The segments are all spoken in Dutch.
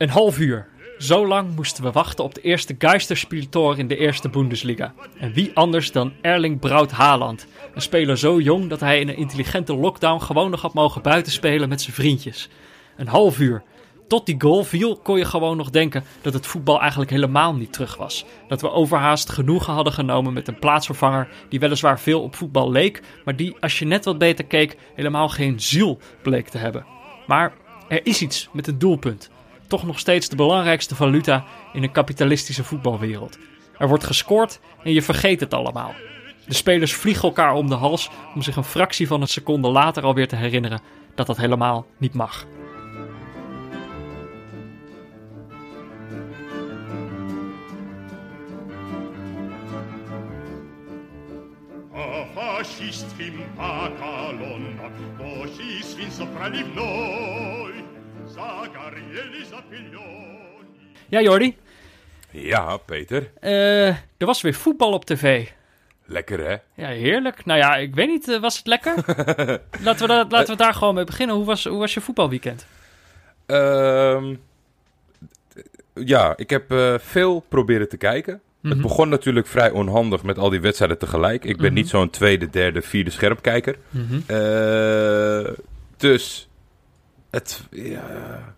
Een half uur. Zo lang moesten we wachten op de eerste Geisterspieltor in de eerste Bundesliga. En wie anders dan Erling Braut Haaland. Een speler zo jong dat hij in een intelligente lockdown gewoon nog had mogen buitenspelen met zijn vriendjes. Een half uur. Tot die goal viel kon je gewoon nog denken dat het voetbal eigenlijk helemaal niet terug was. Dat we overhaast genoegen hadden genomen met een plaatsvervanger die weliswaar veel op voetbal leek, maar die als je net wat beter keek helemaal geen ziel bleek te hebben. Maar er is iets met een doelpunt toch nog steeds de belangrijkste valuta in een kapitalistische voetbalwereld. Er wordt gescoord en je vergeet het allemaal. De spelers vliegen elkaar om de hals om zich een fractie van een seconde later alweer te herinneren dat dat helemaal niet mag. Ja, Jordi. Ja, Peter. Uh, er was weer voetbal op tv. Lekker, hè? Ja, heerlijk. Nou ja, ik weet niet, uh, was het lekker? laten, we da laten we daar gewoon mee beginnen. Hoe was, hoe was je voetbalweekend? Uh, ja, ik heb uh, veel proberen te kijken. Mm -hmm. Het Mhm. begon natuurlijk vrij onhandig met al die wedstrijden tegelijk. Ik ben Mm -hmm. niet zo'n tweede, derde, vierde scherpkijker. Mm -hmm. dus het... Ja,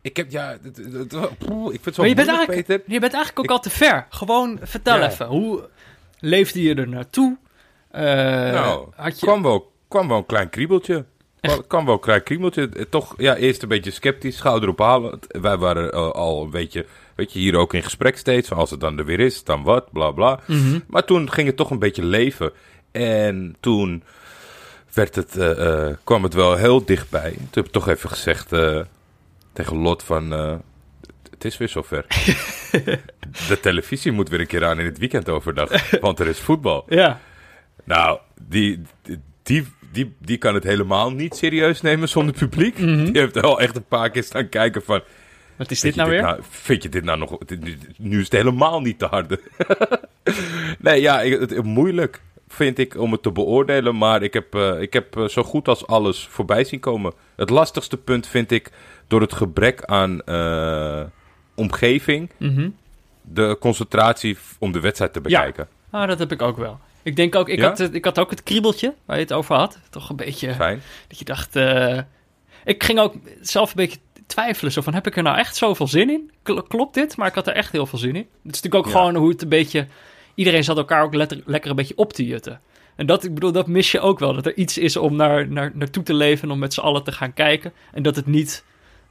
ik heb, ja, het, het, het, poeh, ik vind het zo maar je bent, moeilijk, eigenlijk, Peter. je bent eigenlijk ook ik, al te ver. Gewoon, vertel ja. even. Hoe leefde je er naartoe? Uh, nou, had je... kwam, wel, kwam wel een klein kriebeltje. Echt? kwam wel een klein kriebeltje. Toch, ja, eerst een beetje sceptisch, schouder ophalen. Wij waren uh, al een beetje, weet je, hier ook in gesprek steeds. Van als het dan er weer is, dan wat, bla bla. Mm -hmm. Maar toen ging het toch een beetje leven. En toen werd het, uh, kwam het wel heel dichtbij. Toen heb ik toch even gezegd uh, tegen Lot van... Het is weer zover. de televisie moet weer een keer aan in het weekend overdag. Want er is voetbal. Ja. Nou, die, die, die, die kan het helemaal niet serieus nemen zonder publiek. Mhm. Mm -hmm. Die heeft wel echt een paar keer staan kijken van... Wat is dit nou weer? Nou, vind je dit nou nog... Nu is het helemaal niet te harde. nee, ja, het, het, moeilijk vind ik om het te beoordelen. Maar ik heb, uh, ik heb uh, zo goed als alles voorbij zien komen. Het lastigste punt vind ik door het gebrek aan uh, omgeving... Mm -hmm. de concentratie om de wedstrijd te bekijken. Ja, ah, dat heb ik ook wel. Ik denk ook, ik, ja? had, ik had ook het kriebeltje waar je het over had. Toch een beetje... Fijn. Dat je dacht... Ik ging ook zelf een beetje twijfelen. Zo van, heb ik er nou echt zoveel zin in? Klopt dit? Maar ik had er echt heel veel zin in. Het is natuurlijk ook ja. gewoon hoe het een beetje... Iedereen zat elkaar ook lekker een beetje op te jutten. En dat, ik bedoel, dat mis je ook wel. Dat er iets is om naar, naar, naartoe te leven, om met z'n allen te gaan kijken. En dat het niet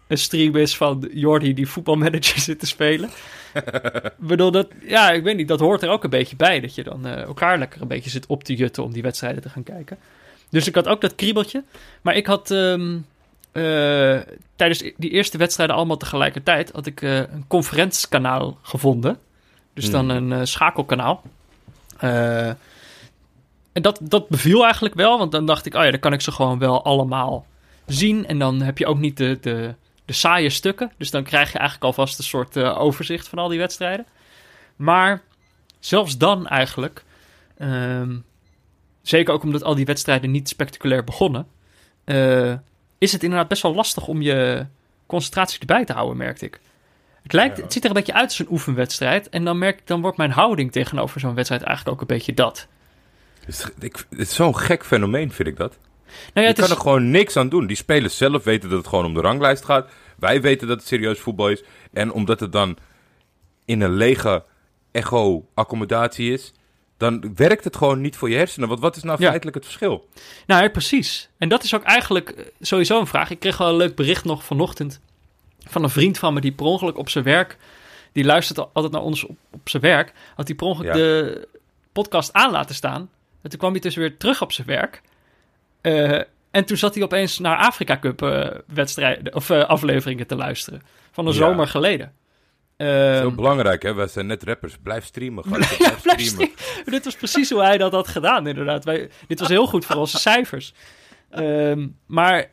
een stream is van Jordi die voetbalmanager zit te spelen. ik bedoel, dat, ja, ik weet niet, dat hoort er ook een beetje bij. Dat je dan uh, elkaar lekker een beetje zit op te jutten om die wedstrijden te gaan kijken. Dus ik had ook dat kriebeltje. Maar ik had um, uh, tijdens die eerste wedstrijden allemaal tegelijkertijd... had ik uh, een conferentiekanaal gevonden. Dus dan een uh, schakelkanaal. Uh, en dat, dat beviel eigenlijk wel, want dan dacht ik, oh ja, dan kan ik ze gewoon wel allemaal zien. En dan heb je ook niet de, de, de saaie stukken. Dus dan krijg je eigenlijk alvast een soort uh, overzicht van al die wedstrijden. Maar zelfs dan eigenlijk, um, zeker ook omdat al die wedstrijden niet spectaculair begonnen, is het inderdaad best wel lastig om je concentratie erbij te houden, merkte ik. Het, lijkt, het ziet er een beetje uit als een oefenwedstrijd. En dan, merk, dan wordt mijn houding tegenover zo'n wedstrijd eigenlijk ook een beetje dat. Het is, zo'n gek fenomeen, vind ik dat. Nou ja, je kan is... er gewoon niks aan doen. Die spelers zelf weten dat het gewoon om de ranglijst gaat. Wij weten dat het serieus voetbal is. En omdat het dan in een lege echo-accommodatie is... dan werkt het gewoon niet voor je hersenen. Want wat is nou ja. feitelijk het verschil? Nou ja, precies. En dat is ook eigenlijk sowieso een vraag. Ik kreeg wel een leuk bericht nog vanochtend... van een vriend van me die per ongeluk op zijn werk... die luistert altijd naar ons op, op zijn werk... had hij per ongeluk ja. de podcast aan laten staan... En toen kwam hij dus weer terug op zijn werk. Uh, en toen zat hij opeens naar Afrika Cup uh, wedstrijden of uh, afleveringen te luisteren. Van een ja. zomer geleden. Um, Zo belangrijk, hè? Wij zijn net rappers. Blijf streamen. Ja, blijf streamen. dit was precies hoe hij dat had gedaan, inderdaad. Wij, dit was heel goed voor onze cijfers. Um, maar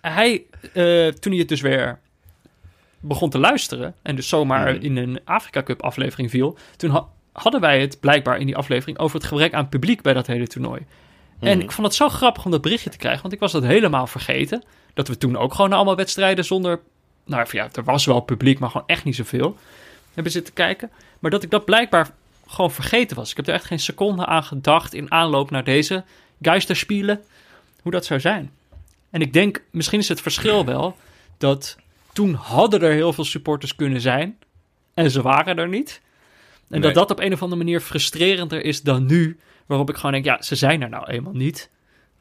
hij, toen hij het dus weer begon te luisteren... en dus zomaar mm. in een Afrika Cup aflevering viel... toen ha hadden wij het blijkbaar in die aflevering over het gebrek aan publiek bij dat hele toernooi. Mm. En ik vond het zo grappig om dat berichtje te krijgen, want ik was dat helemaal vergeten. Dat we toen ook gewoon allemaal wedstrijden zonder nou ja, er was wel publiek, maar gewoon echt niet zoveel, hebben zitten kijken. Maar dat ik dat blijkbaar gewoon vergeten was. Ik heb er echt geen seconde aan gedacht in aanloop naar deze Geisterspielen, hoe dat zou zijn. En ik denk, misschien is het verschil wel dat toen hadden er heel veel supporters kunnen zijn en ze waren er niet. En Nee. dat dat op een of andere manier frustrerender is dan nu, waarop ik gewoon denk, ja, ze zijn er nou eenmaal niet.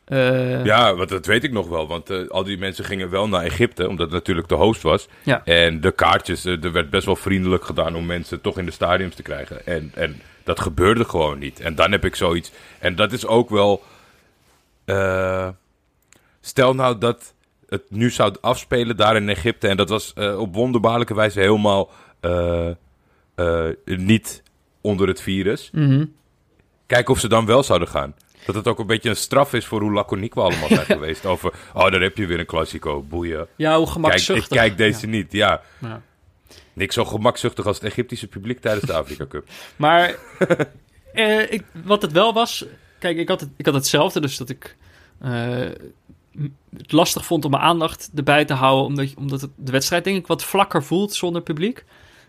Eh, Ja, want dat weet ik nog wel. Want eh, al die mensen gingen wel naar Egypte, omdat het natuurlijk de host was. Ja. En de kaartjes, eh, er werd best wel vriendelijk gedaan om mensen toch in de stadiums te krijgen. En, en dat gebeurde gewoon niet. En dan heb ik zoiets. En dat is ook wel. stel nou dat het nu zou afspelen daar in Egypte. En dat was eh, op wonderbaarlijke wijze helemaal eh, eh, niet onder het virus. mhm. Kijken of ze dan wel zouden gaan. Dat het ook een beetje een straf is voor hoe laconiek we allemaal zijn geweest. Over, oh, daar heb je weer een klassico, boeien. Ja, hoe Kijk, ik gemakzuchtig. kijk deze niet, ja. Ja. Niks zo gemakzuchtig als het Egyptische publiek tijdens de Afrika Cup. Maar eh, ik, wat het wel was... Kijk, ik had, het, ik had hetzelfde, dus dat ik het lastig vond om mijn aandacht erbij te houden... omdat, omdat het, de wedstrijd denk ik wat vlakker voelt zonder publiek.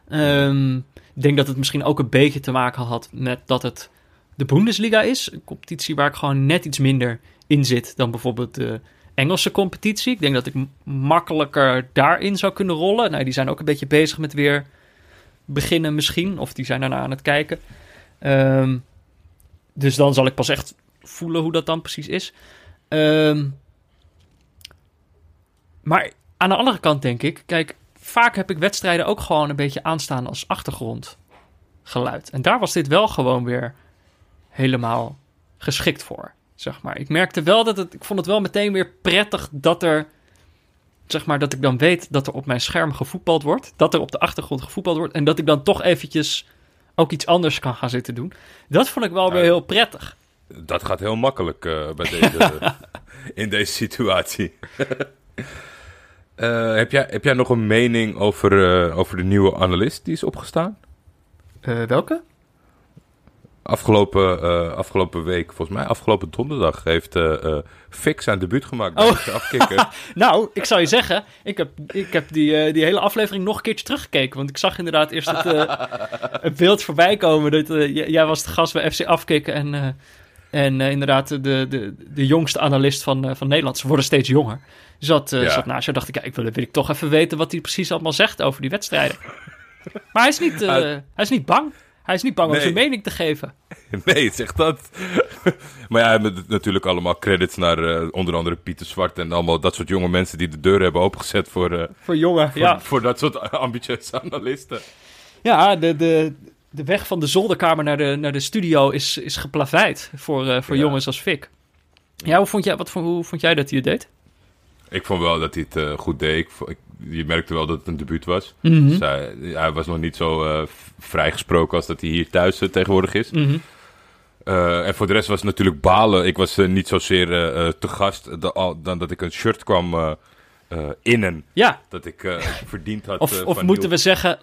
Ehm, ik denk dat het misschien ook een beetje te maken had met dat het de Bundesliga is. Een competitie waar ik gewoon net iets minder in zit dan bijvoorbeeld de Engelse competitie. Ik denk dat ik makkelijker daarin zou kunnen rollen. Nou, die zijn ook een beetje bezig met weer beginnen misschien. Of die zijn daarna aan het kijken. Ehm, dus dan zal ik pas echt voelen hoe dat dan precies is. Ehm, maar aan de andere kant denk ik... Kijk, vaak heb ik wedstrijden ook gewoon een beetje aanstaan als achtergrondgeluid. En daar was dit wel gewoon weer helemaal geschikt voor, zeg maar. Ik merkte wel dat het... Ik vond het wel meteen weer prettig dat er... Zeg maar dat ik dan weet dat er op mijn scherm gevoetbald wordt. Dat er op de achtergrond gevoetbald wordt. En dat ik dan toch eventjes ook iets anders kan gaan zitten doen. Dat vond ik wel weer Ja. heel prettig. Dat gaat heel makkelijk eh, bij deze, in deze situatie. Eh, heb, jij, heb jij nog een mening over, eh, over de nieuwe analist die is opgestaan? Eh, welke? Afgelopen, afgelopen week, volgens mij afgelopen donderdag, heeft Fix zijn debuut gemaakt Oh. bij de afkikker. Nou, ik zou je zeggen, ik heb, ik heb die, die hele aflevering nog een keertje teruggekeken. Want ik zag inderdaad eerst het, het beeld voorbij komen. Dat, jij was de gast bij FC Afkikken. En, en eh, inderdaad, de, de, de jongste analist van, eh, van Nederland. Ze worden steeds jonger. Zat, Ja. zat naast je. dacht ik, ja, ik wil, wil ik toch even weten wat hij precies allemaal zegt over die wedstrijden. Maar hij is niet, hij is niet bang. Hij is niet bang om zijn mening te geven. Nee, zeg dat. maar ja, met natuurlijk allemaal credits naar onder andere Pieter Zwart en allemaal dat soort jonge mensen die de deur hebben opengezet voor, eh, Voor jongen, voor, ja. voor dat soort ambitieuze analisten. Ja, de, de, de weg van de zolderkamer naar de, naar de studio is, is geplaveid voor, eh, voor Ja. jongens als Fik. Ja, hoe vond jij, wat, hoe vond jij dat hij het deed? Ik vond wel dat hij het eh, goed deed. Ik, je merkte wel dat het een debuut was. Mhm. Dus hij, hij was nog niet zo eh, vrijgesproken als dat hij hier thuis tegenwoordig is. Mhm. En voor de rest was het natuurlijk balen. Ik was niet zozeer te gast dan dat ik een shirt kwam innen. Ja, Dat ik verdiend had. of, of moeten we zeggen?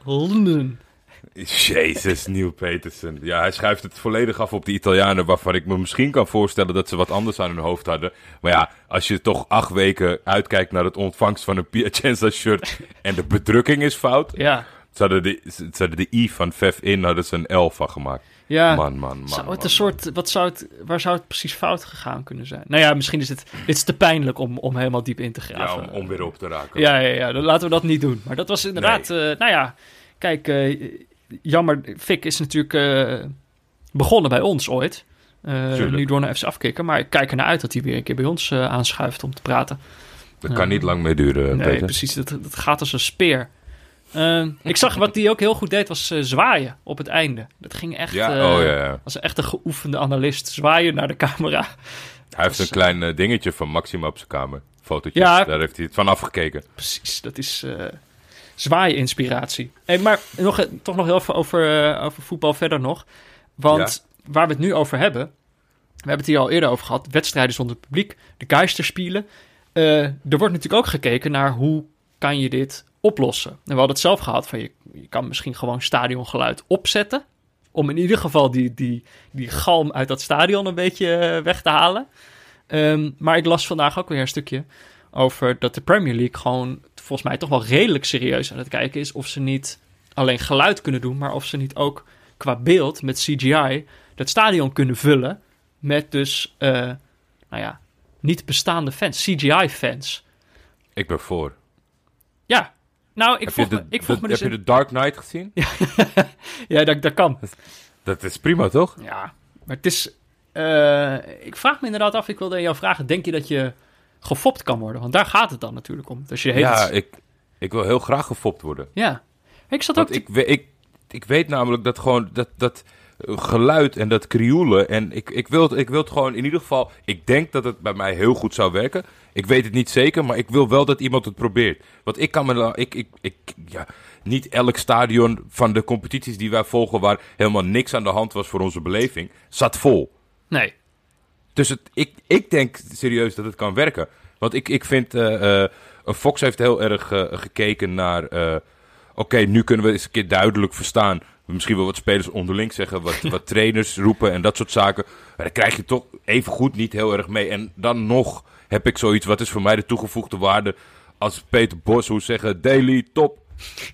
Jezus, Neil Petersen. Ja, hij schuift het volledig af op de Italianen, waarvan ik me misschien kan voorstellen dat ze wat anders aan hun hoofd hadden. Maar ja, als je toch acht weken uitkijkt naar het ontvangst van een Piacenza shirt en de bedrukking is fout. Ja, Ze hadden de, ze hadden de I van Vef in, hadden ze een L van gemaakt. ja. Man, man, man. zou het man, een soort, wat zou het, waar zou het precies fout gegaan kunnen zijn? Nou ja, misschien is het, dit is te pijnlijk om, om helemaal diep in te Ja, graven. om, om weer op te raken. Ja, ja, ja, dan laten we dat niet doen. Maar dat was inderdaad, eh, nou ja, kijk, eh, jammer, Fik is natuurlijk eh, begonnen bij ons ooit. Eh, nu door naar FC afkicken, maar ik kijk ernaar uit dat hij weer een keer bij ons eh, aanschuift om te praten. Dat kan niet lang meer duren, nee, Peter. precies, dat, dat gaat als een speer. Ik zag wat hij ook heel goed deed, was zwaaien op het einde. Dat ging echt, Ja, oh ja, als een echte geoefende analist, zwaaien naar de camera. Hij heeft een klein eh, dingetje van Maxima op zijn kamer. Fotootje. Ja. Daar heeft hij het van afgekeken. Precies, dat is zwaaien-inspiratie. Hey, maar nog, eh, toch nog heel even over, eh, over voetbal verder nog. Want waar we het nu over hebben... We hebben het hier al eerder over gehad. Wedstrijden zonder publiek. De Geisterspielen. Eh er wordt natuurlijk ook gekeken naar hoe kan je dit oplossen. En we hadden het zelf gehad van je, je kan misschien gewoon stadiongeluid opzetten. Om in ieder geval die, die, die galm uit dat stadion een beetje weg te halen. Ehm, maar ik las vandaag ook weer een stukje over dat de Premier League gewoon volgens mij toch wel redelijk serieus aan het kijken is of ze niet alleen geluid kunnen doen, maar of ze niet ook qua beeld met CGI dat stadion kunnen vullen met dus, uh, nou ja, niet bestaande fans, CGI-fans. Ik ben voor. Ja, nou, ik vroeg, me, ik vroeg me dus... Heb je de Dark Knight gezien? ja, dat, dat kan. Dat is prima, toch? Ja, maar het is... Uh, ik vraag me inderdaad af, ik wilde jou vragen, denk je dat je gefopt kan worden? Want daar gaat het dan natuurlijk om. Dus je ja, ik, ik wil heel graag gefopt worden. Ja. Ik zat ook... ik, ik, ik weet namelijk dat gewoon dat, dat geluid en dat krioelen. En ik, ik, wil, ik wil het gewoon in ieder geval. Ik denk dat het bij mij heel goed zou werken. Ik weet het niet zeker, maar ik wil wel dat iemand het probeert. Want ik kan me. Ik, ik, ik, ja, niet elk stadion van de competities die wij volgen, waar helemaal niks aan de hand was voor onze beleving, zat vol. Nee. Dus het, ik, ik denk serieus dat het kan werken. Want ik, ik vind. Uh, Fox heeft heel erg uh, gekeken naar. Oké, nu kunnen we eens een keer duidelijk verstaan misschien wel wat spelers onderling zeggen, wat, wat trainers roepen en dat soort zaken. Maar dan krijg je toch even goed niet heel erg mee. En dan nog heb ik zoiets, wat is voor mij de toegevoegde waarde als Peter Bos, hoe zeggen, daily top.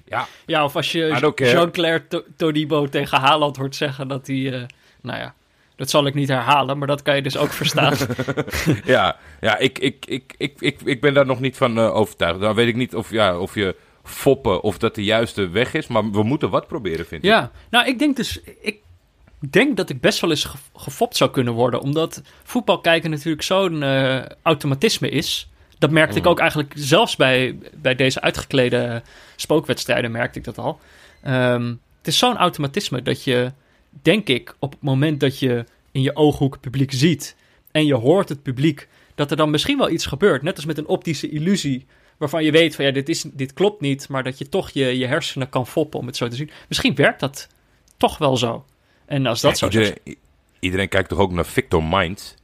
Ja, ja of als je Jean-Claire Todibo tegen Haaland hoort zeggen dat hij, uh, nou ja, dat zal ik niet herhalen, maar dat kan je dus ook verstaan. ja, ja ik, ik, ik, ik, ik, ik ben daar nog niet van uh, overtuigd. Dan weet ik niet of, ja, of je foppen of dat de juiste weg is. Maar we moeten wat proberen, vind ik. Ja, nou, ik denk dus... Ik denk dat ik best wel eens gefopt zou kunnen worden. Omdat voetbal kijken natuurlijk zo'n uh, automatisme is. Dat merkte ik mm. ook eigenlijk zelfs bij, bij deze uitgeklede spookwedstrijden, merkte ik dat al. Um, het is zo'n automatisme dat je, denk ik, op het moment dat je in je ooghoek het publiek ziet en je hoort het publiek, dat er dan misschien wel iets gebeurt. Net als met een optische illusie waarvan je weet van ja, dit, is, dit klopt niet, maar dat je toch je, je hersenen kan foppen om het zo te zien. Misschien werkt dat toch wel zo. En als dat zo iedereen, is... Iedereen kijkt toch ook naar Victor Mind?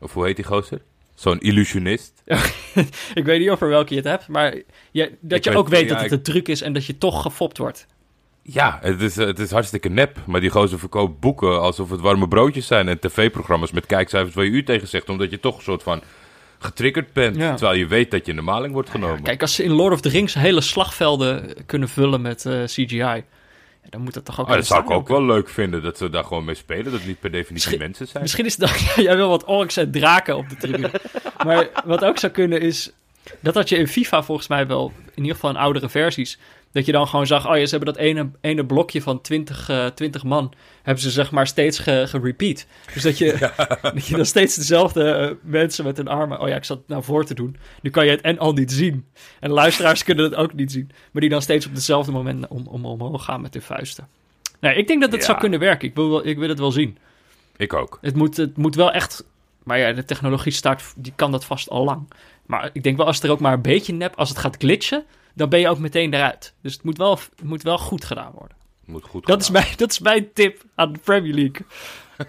Of hoe heet die gozer? Zo'n illusionist. ik weet niet over welke je het hebt, maar je, dat je ook weet dat het een truc is en dat je toch gefopt wordt. Ja, het is, het is hartstikke nep. Maar die gozer verkoopt boeken alsof het warme broodjes zijn. En tv-programma's met kijkcijfers waar je u tegen zegt. Omdat je toch een soort van getriggerd bent. Terwijl je weet dat je in de maling wordt genomen. kijk, als ze in Lord of the Rings hele slagvelden kunnen vullen met uh, eh, CGI. Dan moet dat toch ook. Oh, dat zou ik ook wel leuk vinden dat ze daar gewoon mee spelen. Dat het niet per definitie mensen zijn. Misschien is het dan. jij wil wat orks en draken op de tribune. maar wat ook zou kunnen is. Dat had je in FIFA volgens mij wel. In ieder geval in oudere versies. Dat je dan gewoon zag, oh ja, ze hebben dat ene, ene blokje van 20, uh, 20 man, hebben ze zeg maar steeds gerepeat. dus dat je, dat je dan steeds dezelfde uh, mensen met hun armen, oh ja, ik zat het nou voor te doen. Nu kan je het en al niet zien. En luisteraars kunnen het ook niet zien. Maar die dan steeds op hetzelfde moment om, om, omhoog gaan met hun vuisten. Nee, ik denk dat het zou kunnen werken. Ik wil, ik wil het wel zien. Ik ook. Het moet, het moet wel echt... Maar ja, de technologie start, die kan dat vast al lang. Maar ik denk wel, als het er ook maar een beetje nep... Als het gaat glitchen, dan ben je ook meteen eruit. Dus het moet wel, het moet wel goed gedaan worden. Moet goed dat, is mijn, dat is mijn tip aan de Premier League.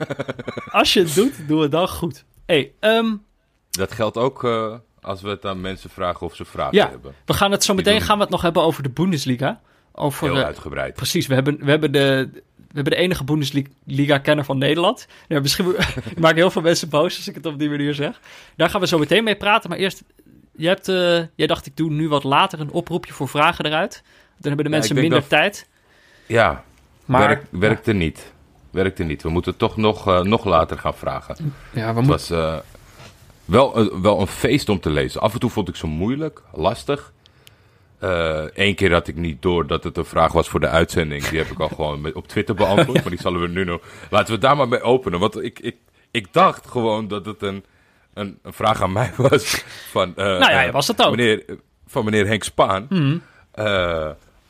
Als je het doet, doe het dan goed. Hey, um, dat geldt ook uh, als we het aan mensen vragen of ze vragen ja, hebben. We gaan het zo meteen gaan we het nog hebben over de Bundesliga. Over, Heel uitgebreid. Precies, we hebben, we hebben de, we hebben de enige Bundesliga-kenner van Nederland. Ja, misschien ik maak heel veel mensen boos als ik het op die manier zeg. Daar gaan we zo meteen mee praten. Maar eerst je hebt, uh, jij dacht, ik doe nu wat later een oproepje voor vragen eruit. Dan hebben de mensen minder tijd. Ja, maar werkt, werkte niet. Werkte niet. We moeten toch nog, uh, nog later gaan vragen. Ja, we Het was uh, wel, wel een feest om te lezen. Af en toe vond ik ze moeilijk, lastig. Eén keer had ik niet door dat het een vraag was voor de uitzending. Die heb ik al gewoon op Twitter beantwoord. maar die zullen we nu nog... Laten we daar maar mee openen. Want ik, ik, ik dacht gewoon dat het een een, een vraag aan mij was van... Uh, nou ja, was het ook. Meneer, van meneer Henk Spaan. Mm. Uh,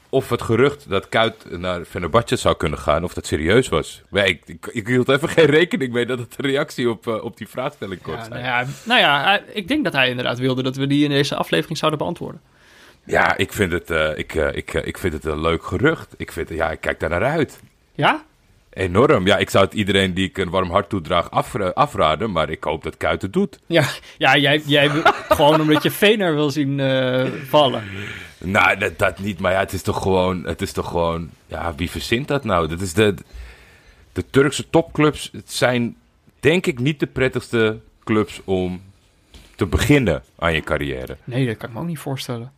of het gerucht dat Kuit naar Fenerbahce zou kunnen gaan, of dat serieus was. Maar ik, ik, ik, hield even geen rekening mee dat het een reactie op, op die vraagstelling kon ja, zijn. Nou ja, nou ja, ik denk dat hij inderdaad wilde dat we die in deze aflevering zouden beantwoorden. Ja, ik vind het, uh, ik, ik, ik vind het een leuk gerucht. Ik, vind, ja, ik kijk daar naar uit. Ja? Enorm. Ja, ik zou het iedereen die ik een warm hart toedraag af, afraden, maar ik hoop dat Kuit het doet. Ja, ja jij, jij gewoon omdat je Vener wil zien uh, vallen. Nou, dat, dat, niet, maar ja, het is toch gewoon, het is toch gewoon, ja, wie verzint dat nou? Dat is de, de Turkse topclubs, het zijn denk ik niet de prettigste clubs om te beginnen aan je carrière. Nee, dat kan ik me ook niet voorstellen.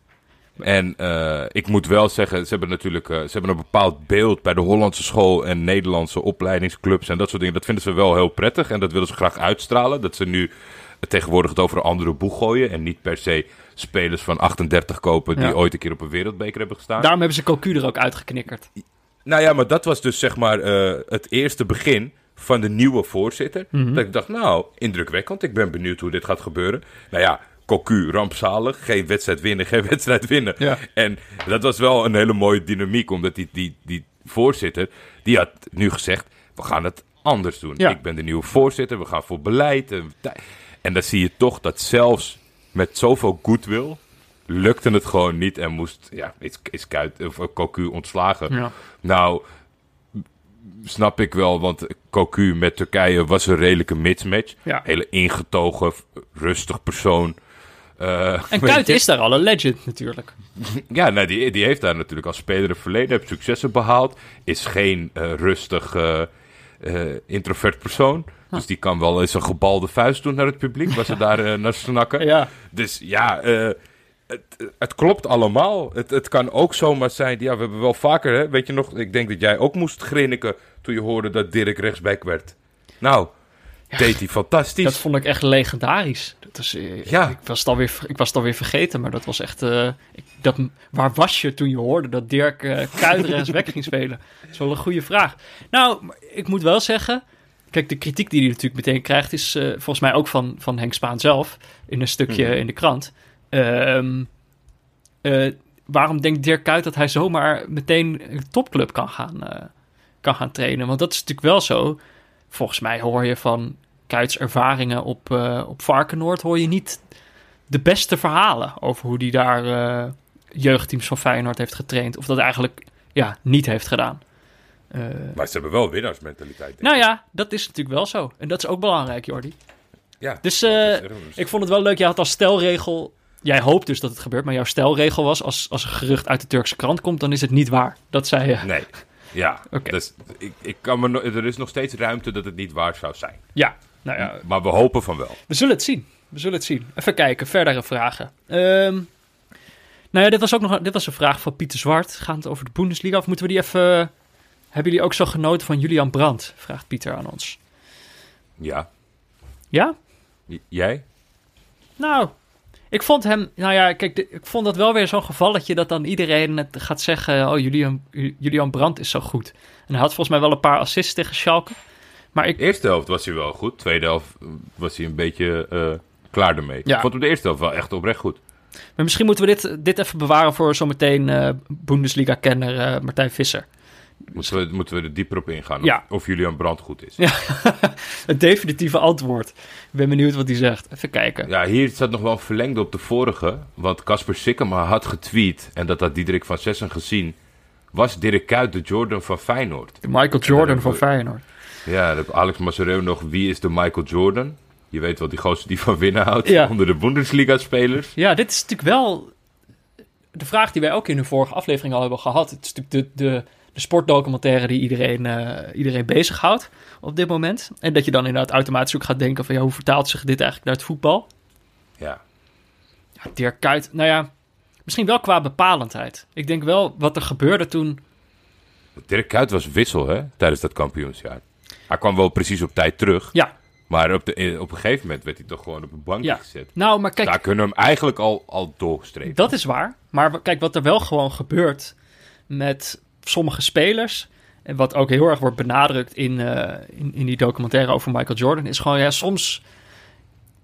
En uh, ik moet wel zeggen, ze hebben natuurlijk uh, ze hebben een bepaald beeld bij de Hollandse school en Nederlandse opleidingsclubs en dat soort dingen. Dat vinden ze wel heel prettig en dat willen ze graag uitstralen. Dat ze nu tegenwoordig het over een andere boeg gooien en niet per se spelers van 38 kopen die Ja. ooit een keer op een wereldbeker hebben gestaan. Daarom hebben ze Cocu er ook uitgeknikkerd. Nou ja, maar dat was dus zeg maar eh, het eerste begin van de nieuwe voorzitter. Mhm. Dat ik dacht, nou, indrukwekkend. Ik ben benieuwd hoe dit gaat gebeuren. Nou ja, Cocu, rampzalig. Geen wedstrijd winnen, geen wedstrijd winnen. Ja. En dat was wel een hele mooie dynamiek. Omdat die, die, die voorzitter, die had nu gezegd, we gaan het anders doen. Ja. Ik ben de nieuwe voorzitter, we gaan voor beleid. En, en dan zie je toch dat zelfs met zoveel goodwill... lukte het gewoon niet en moest, ja, is, is Kuit, of, eh, Cocu ontslagen. Ja. Nou, snap ik wel, want Cocu met Turkije was een redelijke mismatch. Ja. Hele ingetogen, rustig persoon. Eh, En Kuit is daar al een legend natuurlijk. Ja, nou, die, die heeft daar natuurlijk als speler een verleden, heeft successen behaald. Is geen eh, rustig, eh, introvert persoon. Dus die kan wel eens een gebalde vuist doen naar het publiek, waar ze daar naar snakken. Ja. Dus ja, het, het klopt allemaal. Het, het kan ook zomaar zijn. Ja, we hebben wel vaker, hè, weet je nog, ik denk dat jij ook moest grinniken toen je hoorde dat Dirk rechtsback werd. Nou, deed hij fantastisch. Dat vond ik echt legendarisch. Dat is, eh, Ja. ik, was alweer, ver- ik was alweer vergeten, maar dat was echt... eh, ik, dat, waar was je toen je hoorde dat Dirk eh Kuyt eens weg ging spelen? Dat is wel een goede vraag. Nou, ik moet wel zeggen... Kijk, de kritiek die hij natuurlijk meteen krijgt... is volgens mij ook van, van Henk Spaan zelf... in een stukje Mhm. in de krant. Ehm, eh, waarom denkt Dirk Kuyt dat hij zomaar meteen een topclub kan gaan, kan gaan trainen? Want dat is natuurlijk wel zo. Volgens mij hoor je van Kuyt's ervaringen op, eh op Varkenoord... hoor je niet de beste verhalen over hoe hij daar eh, jeugdteams van Feyenoord heeft getraind. Of dat eigenlijk ja, niet heeft gedaan. Eh, Maar ze hebben wel winnaarsmentaliteit. nou ja, dat is natuurlijk wel zo. En dat is ook belangrijk, Jordi. ja, dus, dus. Ik vond het wel leuk. Jij had als stelregel... Jij hoopt dus dat het gebeurt, maar jouw stelregel was... als, als een gerucht uit de Turkse krant komt, dan is het niet waar. Dat zei je. Nee, ja. Dus ik, ik kan me no- er is nog steeds ruimte dat het niet waar zou zijn. Ja, nou ja, Maar we hopen van wel. we zullen het zien. We zullen het zien. Even kijken, verdere vragen. Ehm, nou ja, dit was ook nog dit was een vraag van Pieter Zwart. Gaat het over de Bundesliga? Of moeten we die even... Hebben jullie ook zo genoten van Julian Brandt? Vraagt Pieter aan ons. Ja. Ja? J- Jij? Nou, ik vond hem... Nou ja, kijk, ik vond dat wel weer zo'n gevalletje... dat dan iedereen het gaat zeggen... oh, Julian, Julian Brandt is zo goed. En hij had volgens mij wel een paar assists tegen Schalke. Maar ik... Eerste helft was hij wel goed. Tweede helft was hij een beetje eh, klaar ermee. Ja. Ik vond hem de eerste helft wel echt oprecht goed. Maar misschien moeten we dit, dit even bewaren... voor zometeen eh Bundesliga-kenner eh, Martijn Visser. Moeten we, moeten we er dieper op ingaan of, Ja. of Julian Brandt goed is. Ja. Het definitieve antwoord. Ik ben benieuwd wat hij zegt. Even kijken. Ja, hier staat nog wel een verlengde op de vorige. Want Casper Sikkema had getweet, en dat had Diederik van Sessen gezien... was Dirk Kuyt de Jordan van Feyenoord. De Michael Jordan van Feyenoord. Ja, Alex Masereu nog, wie is de Michael Jordan? Je weet wel, die gozer die van winnen houdt Ja. onder de Bundesliga-spelers. Ja, dit is natuurlijk wel de vraag die wij ook in de vorige aflevering al hebben gehad. Het is natuurlijk de, de, de sportdocumentaire die iedereen, eh iedereen bezighoudt op dit moment. En dat je dan inderdaad automatisch ook gaat denken van... Ja, hoe vertaalt zich dit eigenlijk naar het voetbal? Ja, Ja, Dirk Kuyt, nou ja, misschien wel qua bepalendheid. Ik denk wel wat er gebeurde toen... Dirk Kuyt was wissel hè, tijdens dat kampioensjaar. Hij kwam wel precies op tijd terug. Ja, Maar op, de, op een gegeven moment werd hij toch gewoon op een bankje Ja. gezet. nou, maar kijk... Daar kunnen we hem eigenlijk al, al doorstrepen. Dat is waar. Maar kijk, wat er wel gewoon gebeurt met sommige spelers. En wat ook heel erg wordt benadrukt in, eh, in, in die documentaire over Michael Jordan. Is gewoon, ja, soms.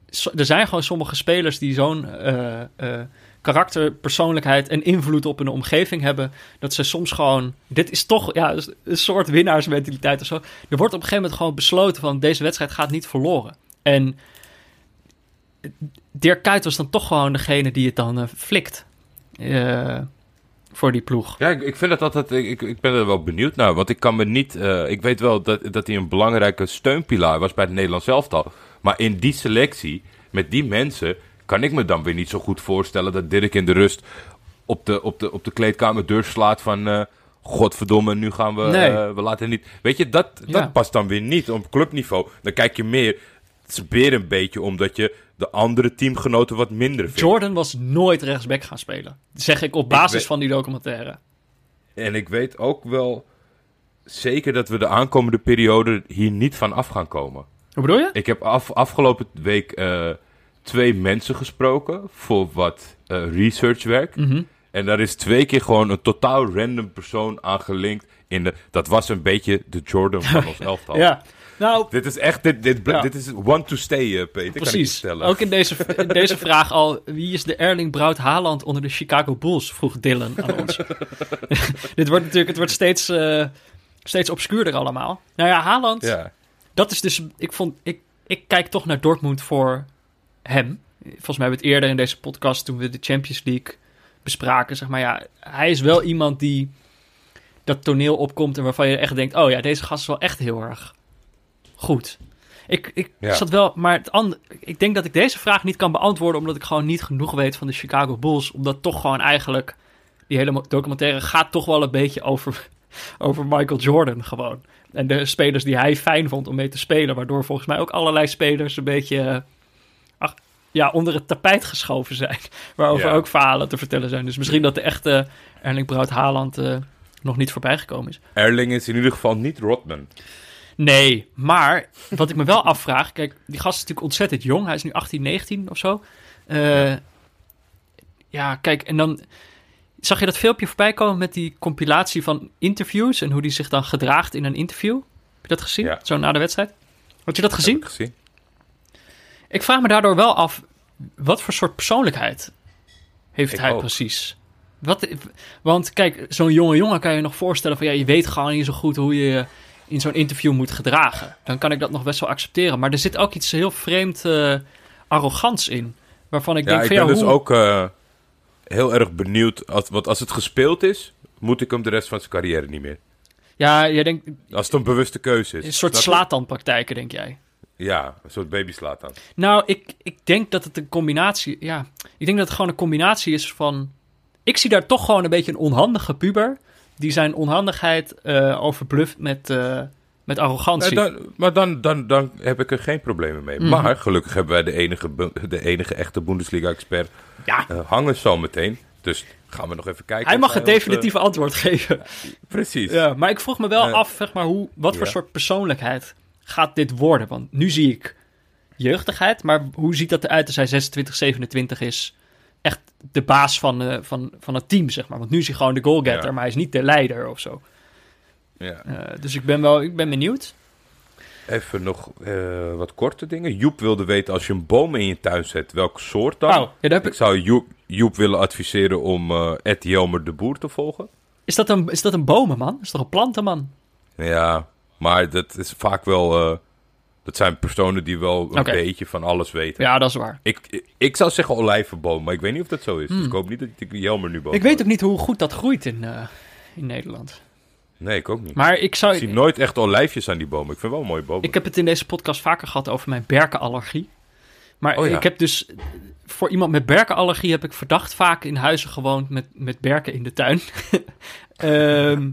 so- er zijn gewoon sommige spelers die zo'n eh, eh, karakter, persoonlijkheid en invloed op hun omgeving hebben. Dat ze soms gewoon. Dit is toch ja, een soort winnaarsmentaliteit of zo. Er wordt op een gegeven moment gewoon besloten van deze wedstrijd gaat niet verloren. En Dirk Kuyt was dan toch gewoon degene die het dan flikt. Voor die ploeg. Ja, ik, ik vind dat altijd. Ik, ik ben er wel benieuwd naar. Want ik kan me niet. eh, ik weet wel dat, dat hij een belangrijke steunpilaar was bij het Nederlands elftal. Maar in die selectie, met die mensen. kan ik me dan weer niet zo goed voorstellen dat Dirk in de rust. op de, op de, op de kleedkamerdeur slaat van. eh, Godverdomme, nu gaan we. Nee. eh, we laten niet. Weet je, dat, Ja. dat past dan weer niet op clubniveau. Dan kijk je meer. Het is weer een beetje omdat je de andere teamgenoten wat minder vinden. Jordan was nooit rechtsback gaan spelen. Dat zeg ik op basis weet- van die documentaire. En ik weet ook wel zeker dat we de aankomende periode hier niet van af gaan komen. Hoe bedoel je? Ik heb af, afgelopen week eh, twee mensen gesproken voor wat eh, researchwerk. Mhm. En daar is twee keer gewoon een totaal random persoon aangelinkt. In de, dat was een beetje de Jordan van ons elftal. Ja. Nou, Dit is echt, dit, dit, Ja. dit is one to stay, eh, Peter. Kan ik precies. Ook in deze, in deze vraag al. Wie is de Erling Braut Haaland onder de Chicago Bulls? Vroeg Dylan aan ons. Dit wordt natuurlijk, het wordt steeds, eh, steeds obscuurder allemaal. Nou ja, Haaland, Ja. dat is dus, ik vond, ik, ik kijk toch naar Dortmund voor hem. Volgens mij hebben we het eerder in deze podcast, toen we de Champions League bespraken, zeg maar, ja, hij is wel iemand die dat toneel opkomt en waarvan je echt denkt, oh ja, deze gast is wel echt heel erg goed. Ik, ik Ja. zat wel, maar het ander, ik denk dat ik deze vraag niet kan beantwoorden, omdat ik gewoon niet genoeg weet van de Chicago Bulls, omdat toch gewoon eigenlijk, die hele documentaire gaat toch wel een beetje over, over Michael Jordan gewoon. En de spelers die hij fijn vond om mee te spelen. Waardoor volgens mij ook allerlei spelers een beetje eh, ach, ja, onder het tapijt geschoven zijn. Waarover Ja. ook verhalen te vertellen zijn. Dus misschien dat de echte Erling Braut Haaland eh, nog niet voorbij gekomen is. Erling is in ieder geval niet Rodman. Nee, maar wat ik me wel afvraag... Kijk, die gast is natuurlijk ontzettend jong. Hij is nu 18, 19 of zo. Eh, ja, kijk, en dan... Zag je dat filmpje voorbij komen met die compilatie van interviews... en hoe die zich dan gedraagt in een interview? Heb je dat gezien? Ja. Zo na de wedstrijd? Had je dat gezien? Heb ik gezien. Ik vraag me daardoor wel af, wat voor soort persoonlijkheid heeft Ik hij ook. precies? Wat, want kijk, zo'n jonge jongen kan je nog voorstellen van ja, je weet gewoon niet zo goed hoe je in zo'n interview moet gedragen. Dan kan ik dat nog best wel accepteren. Maar er zit ook iets heel vreemd eh, arrogants in. Waarvan ik Ja, denk ik van ben ja, dus hoe... ook eh, heel erg benieuwd. Als, want als het gespeeld is, moet ik hem de rest van zijn carrière niet meer. Ja, jij denkt Als het een bewuste keuze is. een soort slaatanpraktijken, denk jij? Ja, een soort aan. Nou, ik, ik denk dat het een combinatie... Ja, ik denk dat het gewoon een combinatie is van... Ik zie daar toch gewoon een beetje een onhandige puber... die zijn onhandigheid eh overbluft met, eh, met arrogantie. Dan, maar dan, dan, dan heb ik er geen problemen mee. Mhm. Maar gelukkig hebben wij de enige, de enige echte Bundesliga-expert ja, eh, hangen zo meteen. Dus gaan we nog even kijken. hij mag het definitieve antwoord geven. precies. Ja, maar ik vroeg me wel af, zeg maar, hoe, wat voor soort persoonlijkheid gaat dit worden? Want nu zie ik jeugdigheid, maar hoe ziet dat eruit als hij 26, 27 is? De baas van, eh, van, van het team, zeg maar. Want nu is hij gewoon de goalgetter, Ja. maar hij is niet de leider of zo. Ja. Eh, dus ik ben wel ik ben benieuwd. Even nog eh, wat korte dingen. Joep wilde weten, als je een boom in je tuin zet, welk soort dan? Oh, ja, Ik ik, zou Joep, Joep willen adviseren om eh Ed Jelmer de Boer te volgen. is, dat een, is dat een bomenman? Is toch een plantenman? Ja, maar dat is vaak wel... dat zijn personen die wel een beetje van alles weten. Ja, dat is waar. Ik, ik, ik zou zeggen olijvenboom, maar ik weet niet of dat zo is. Dus ik hoop niet dat ik Jelmer nu boom Ik weet ook niet hoe goed dat groeit in, eh, in Nederland. Nee, ik ook niet. Maar ik zou... ik zie nooit echt olijfjes aan die bomen. Ik vind wel een mooie bomen. Ik heb het in deze podcast vaker gehad over mijn berkenallergie. Maar Oh ja. ik heb dus... Voor iemand met berkenallergie heb ik verdacht vaak in huizen gewoond met, met berken in de tuin. Ehm,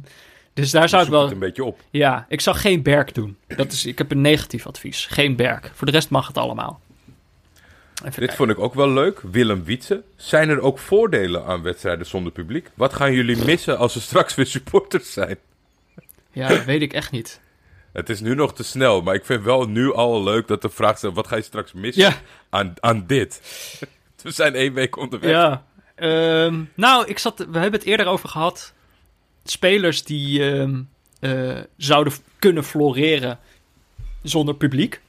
dus daar zou ik wel... het een beetje op. Ja, ik zou geen berk doen. Dat is, ik heb een negatief advies. Geen berk. Voor de rest mag het allemaal. Even Dit kijken. vond ik ook wel leuk. Willem Wietse. Zijn er ook voordelen aan wedstrijden zonder publiek? Wat gaan jullie missen als er straks weer supporters zijn? Ja, dat weet ik echt niet. Het is nu nog te snel, maar ik vind wel nu al leuk dat de vraag stelt... wat ga je straks missen Ja, aan, aan dit? We zijn één week onderweg. ja. Ehm, nou, ik zat, we hebben het eerder over gehad. Spelers die ehm, eh, zouden kunnen floreren zonder publiek.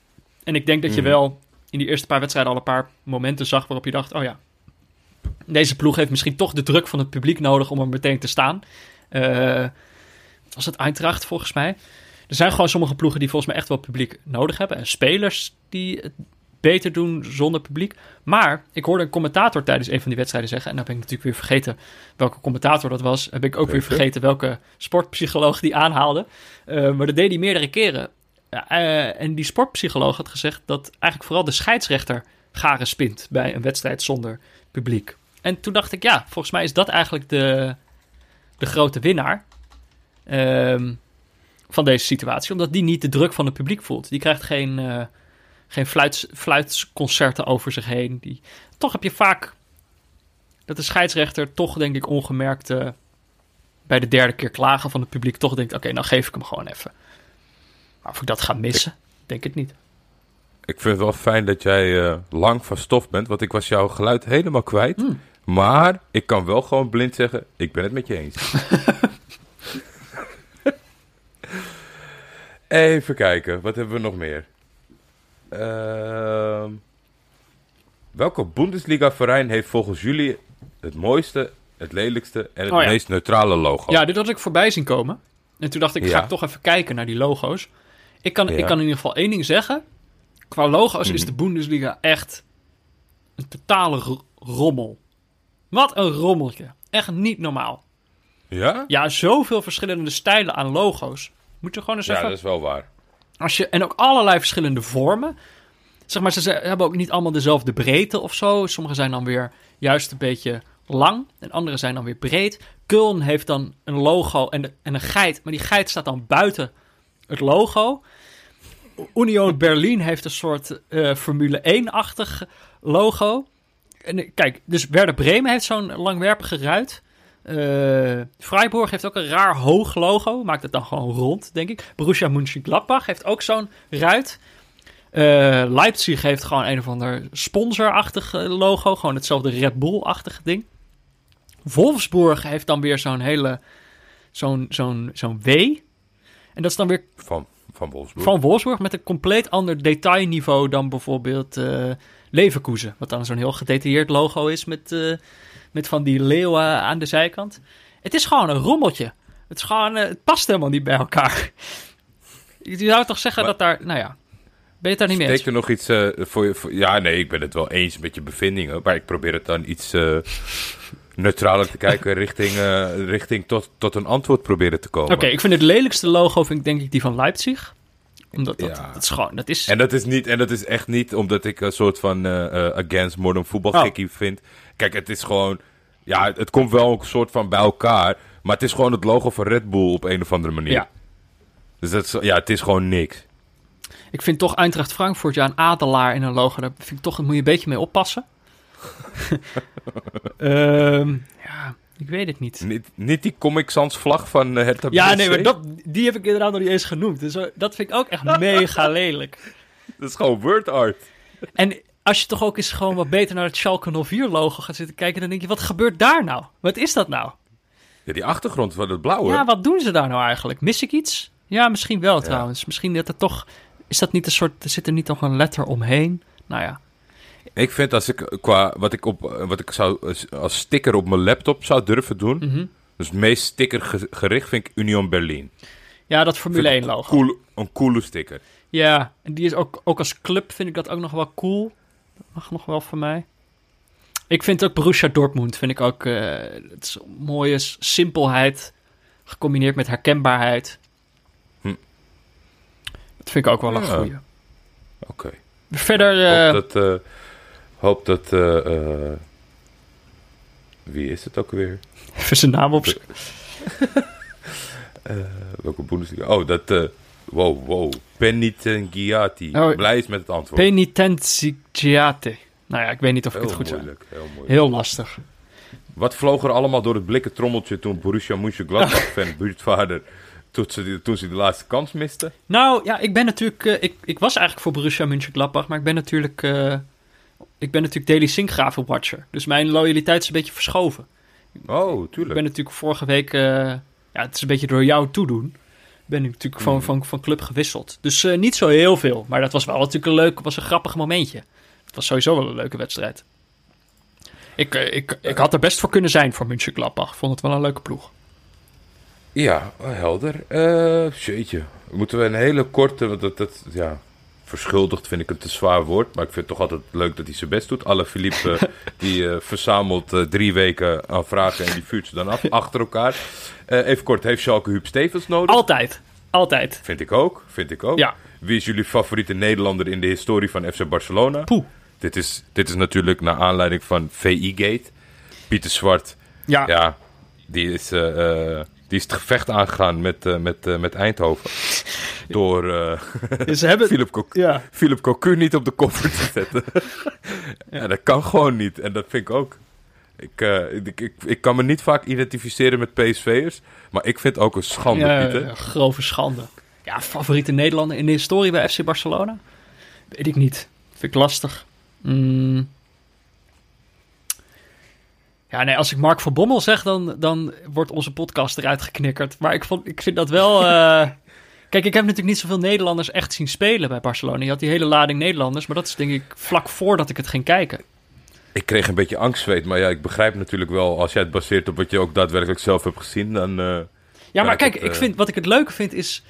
En ik denk dat je Mhm. wel in die eerste paar wedstrijden al een paar momenten zag waarop je dacht: oh ja, deze ploeg heeft misschien toch de druk van het publiek nodig om er meteen te staan. Eh, was het Eintracht volgens mij? Er zijn gewoon sommige ploegen die volgens mij echt wel publiek nodig hebben. En spelers die het beter doen zonder publiek. Maar ik hoorde een commentator tijdens een van die wedstrijden zeggen... en dan ben ik natuurlijk weer vergeten welke commentator dat was. Heb ik ook weer vergeten welke sportpsycholoog die aanhaalde. Eh, maar dat deed hij meerdere keren. Ja, eh, en die sportpsycholoog had gezegd dat eigenlijk vooral de scheidsrechter garen spint... bij een wedstrijd zonder publiek. En toen dacht ik, ja, volgens mij is dat eigenlijk de, de grote winnaar... Ehm, van deze situatie. Omdat die niet de druk van het publiek voelt. Die krijgt geen, eh, geen fluits, fluitsconcerten over zich heen. Die, toch heb je vaak dat de scheidsrechter toch, denk ik, ongemerkt eh, bij de derde keer klagen van het publiek toch denkt: oké, nou geef ik hem gewoon even. Maar of ik dat ga missen, denk het niet. Ik vind het wel fijn dat jij eh, lang van stof bent, want ik was jouw geluid helemaal kwijt. Maar ik kan wel gewoon blind zeggen, ik ben het met je eens. Even kijken, wat hebben we nog meer? Ehm, welke Bundesliga-verein heeft volgens jullie het mooiste, het lelijkste en het Oh ja. meest neutrale logo? Ja, dit had ik voorbij zien komen. En toen dacht ik, ga Ja. ik toch even kijken naar die logo's. Ik kan, Ja. ik kan in ieder geval één ding zeggen. Qua logo's is Mhm. de Bundesliga echt een totale ro- rommel. Wat een rommeltje. Echt niet normaal. Ja? Ja, zoveel verschillende stijlen aan logo's. Moet je gewoon eens Ja, even... dat is wel waar. Als je, en ook allerlei verschillende vormen. Zeg maar, ze hebben ook niet allemaal dezelfde breedte of zo. Sommige zijn dan weer juist een beetje lang. En andere zijn dan weer breed. Köln heeft dan een logo en, en een geit. Maar die geit staat dan buiten het logo. Union Berlin heeft een soort eh, Formule 1-achtig logo. En eh, kijk, dus Werder Bremen heeft zo'n langwerpige ruit. Eh Freiburg heeft ook een raar hoog logo. Maakt het dan gewoon rond, denk ik. Borussia Mönchengladbach heeft ook zo'n ruit. Eh, Leipzig heeft gewoon een of ander sponsorachtig eh, logo. Gewoon hetzelfde Red Bull-achtige ding. Wolfsburg heeft dan weer zo'n hele... Zo'n zo'n zo'n W. En dat is dan weer Van, van Wolfsburg. van Wolfsburg met een compleet ander detailniveau dan bijvoorbeeld eh Leverkusen. Wat dan zo'n heel gedetailleerd logo is met, met van die leeuwen aan de zijkant. Het is gewoon een rommeltje. Het, is gewoon, eh, het past helemaal niet bij elkaar. Je zou toch zeggen Maar- dat daar, nou ja, ben je het daar niet mee eens? Er nog iets eh, voor je? voor- ja, nee, ik ben het wel eens met je bevindingen. Maar ik probeer het dan iets eh, neutraler te kijken. richting, richting tot, tot een antwoord proberen te komen. Oké, ik vind het lelijkste logo vind ik denk ik die van Leipzig. Omdat dat, Ja. dat is gewoon, dat is... En dat is, niet, en dat is echt niet omdat ik een soort van eh, eh, against modern voetbal Oh. vind. Kijk, het is gewoon... Ja, het komt wel een soort van bij elkaar. Maar het is gewoon het logo van Red Bull op een of andere manier. Ja. Dus dat is, ja, het is gewoon niks. Ik vind toch Eintracht Frankfurt, ja, een adelaar in een logo, daar vind ik toch, daar moet je een beetje mee oppassen. Ehm, ja, ik weet het niet. Niet, niet die Comic Sans vlag van uh, Hertha Ja, BSC? nee, maar dat, die heb ik inderdaad nog niet eens genoemd. Dus eh, dat vind ik ook echt mega lelijk. Dat is gewoon word art. En als je toch ook eens gewoon wat beter naar het Schalke 04 logo gaat zitten kijken, dan denk je, wat gebeurt daar nou? Wat is dat nou? Ja, die achtergrond van het blauwe. Ja, wat doen ze daar nou eigenlijk? Mis ik iets? Ja, misschien wel trouwens. Misschien dat er toch, is dat niet een soort, er zit er niet nog een letter omheen? Nou ja. Ik vind als ik qua wat ik op wat ik zou als sticker op mijn laptop zou durven doen, Mhm. dus het meest stickergericht vind ik Union Berlin. Ja, dat Formule Vind 1 ik logo. Cool, een coole sticker. Ja, en die is ook, ook als club vind ik dat ook nog wel cool. Dat mag nog wel voor mij. Ik vind ook Borussia Dortmund, vind ik ook, eh, het is een mooie simpelheid, gecombineerd met herkenbaarheid. Hm. Dat vind ik ook wel een Ja. goeie. Oké. Verder, eh, dat, eh, hoop dat eh, eh, wie is het ook weer? even zijn naam op. Eh, welke Bundesliga? Oh, dat wow, wow. Penitengiati. Oh, Blij is met het antwoord. Penitentiate. Nou ja, ik weet niet of ik heel het goed zeg. moeilijk, heel moeilijk. Heel lastig. Wat vloog er allemaal door het blikken trommeltje toen Borussia Mönchengladbach fan buurtvader toen ze, toen ze de laatste kans miste? Nou ja, ik ben natuurlijk. ik, ik was eigenlijk voor Borussia Mönchengladbach, maar ik ben natuurlijk. Ik ben natuurlijk Daily Sinkgraven watcher. Dus mijn loyaliteit is een beetje verschoven. Oh, Ik tuurlijk. ben natuurlijk vorige week. eh, ja, het is een beetje door jou toedoen. Ben ik natuurlijk van, Mhm. van, van club gewisseld. Dus eh, niet zo heel veel. Maar dat was wel natuurlijk een leuk, was een grappig momentje. Het was sowieso wel een leuke wedstrijd. Ik, eh, ik, ik had er best voor kunnen zijn voor Mönchengladbach. Ik vond het wel een leuke ploeg. Ja, helder. Eh jeetje. Moeten we een hele korte, want dat, dat, ja, verschuldigd vind ik een te zwaar woord, maar ik vind het toch altijd leuk dat hij zijn best doet. Alle Philippe, die eh, verzamelt eh, drie weken aan vragen en die vuurt ze dan af, achter elkaar. Eh, even kort, heeft Schalke Huub Stevens nodig? Altijd. Altijd. Vind ik ook, vind ik ook. Ja. Wie is jullie favoriete Nederlander in de historie van FC Barcelona? Poeh. Dit is, dit is natuurlijk naar aanleiding van VI-gate. Pieter Zwart, Ja. ja, die is, eh, eh, die is het gevecht aangegaan met, eh, met, eh, met Eindhoven. door uh, ze hebben... Philip, Cocu ja. Philip Cocu niet op de koffer te zetten. ja. dat kan gewoon niet. En dat vind ik ook. Ik, ik, ik, ik, kan me niet vaak identificeren met PSV'ers, maar ik vind het ook een schande, ja, Pieter. Ja, grove schande. Ja, favoriete Nederlander in de historie bij FC Barcelona? Weet ik niet. Vind ik lastig. Mm. Ja, nee, als ik Mark van Bommel zeg, dan, dan wordt onze podcast eruit geknikkerd. Maar ik, vond, ik vind dat wel... Uh... Kijk, ik heb natuurlijk niet zoveel Nederlanders echt zien spelen bij Barcelona. Je had die hele lading Nederlanders, maar dat is denk ik vlak voordat ik het ging kijken. Ik kreeg een beetje angstzweet, maar ja, ik begrijp natuurlijk wel... als jij het baseert op wat je ook daadwerkelijk zelf hebt gezien, dan... Uh, ja, maar kijk, het, uh... ik vind, wat ik het leuke vind is...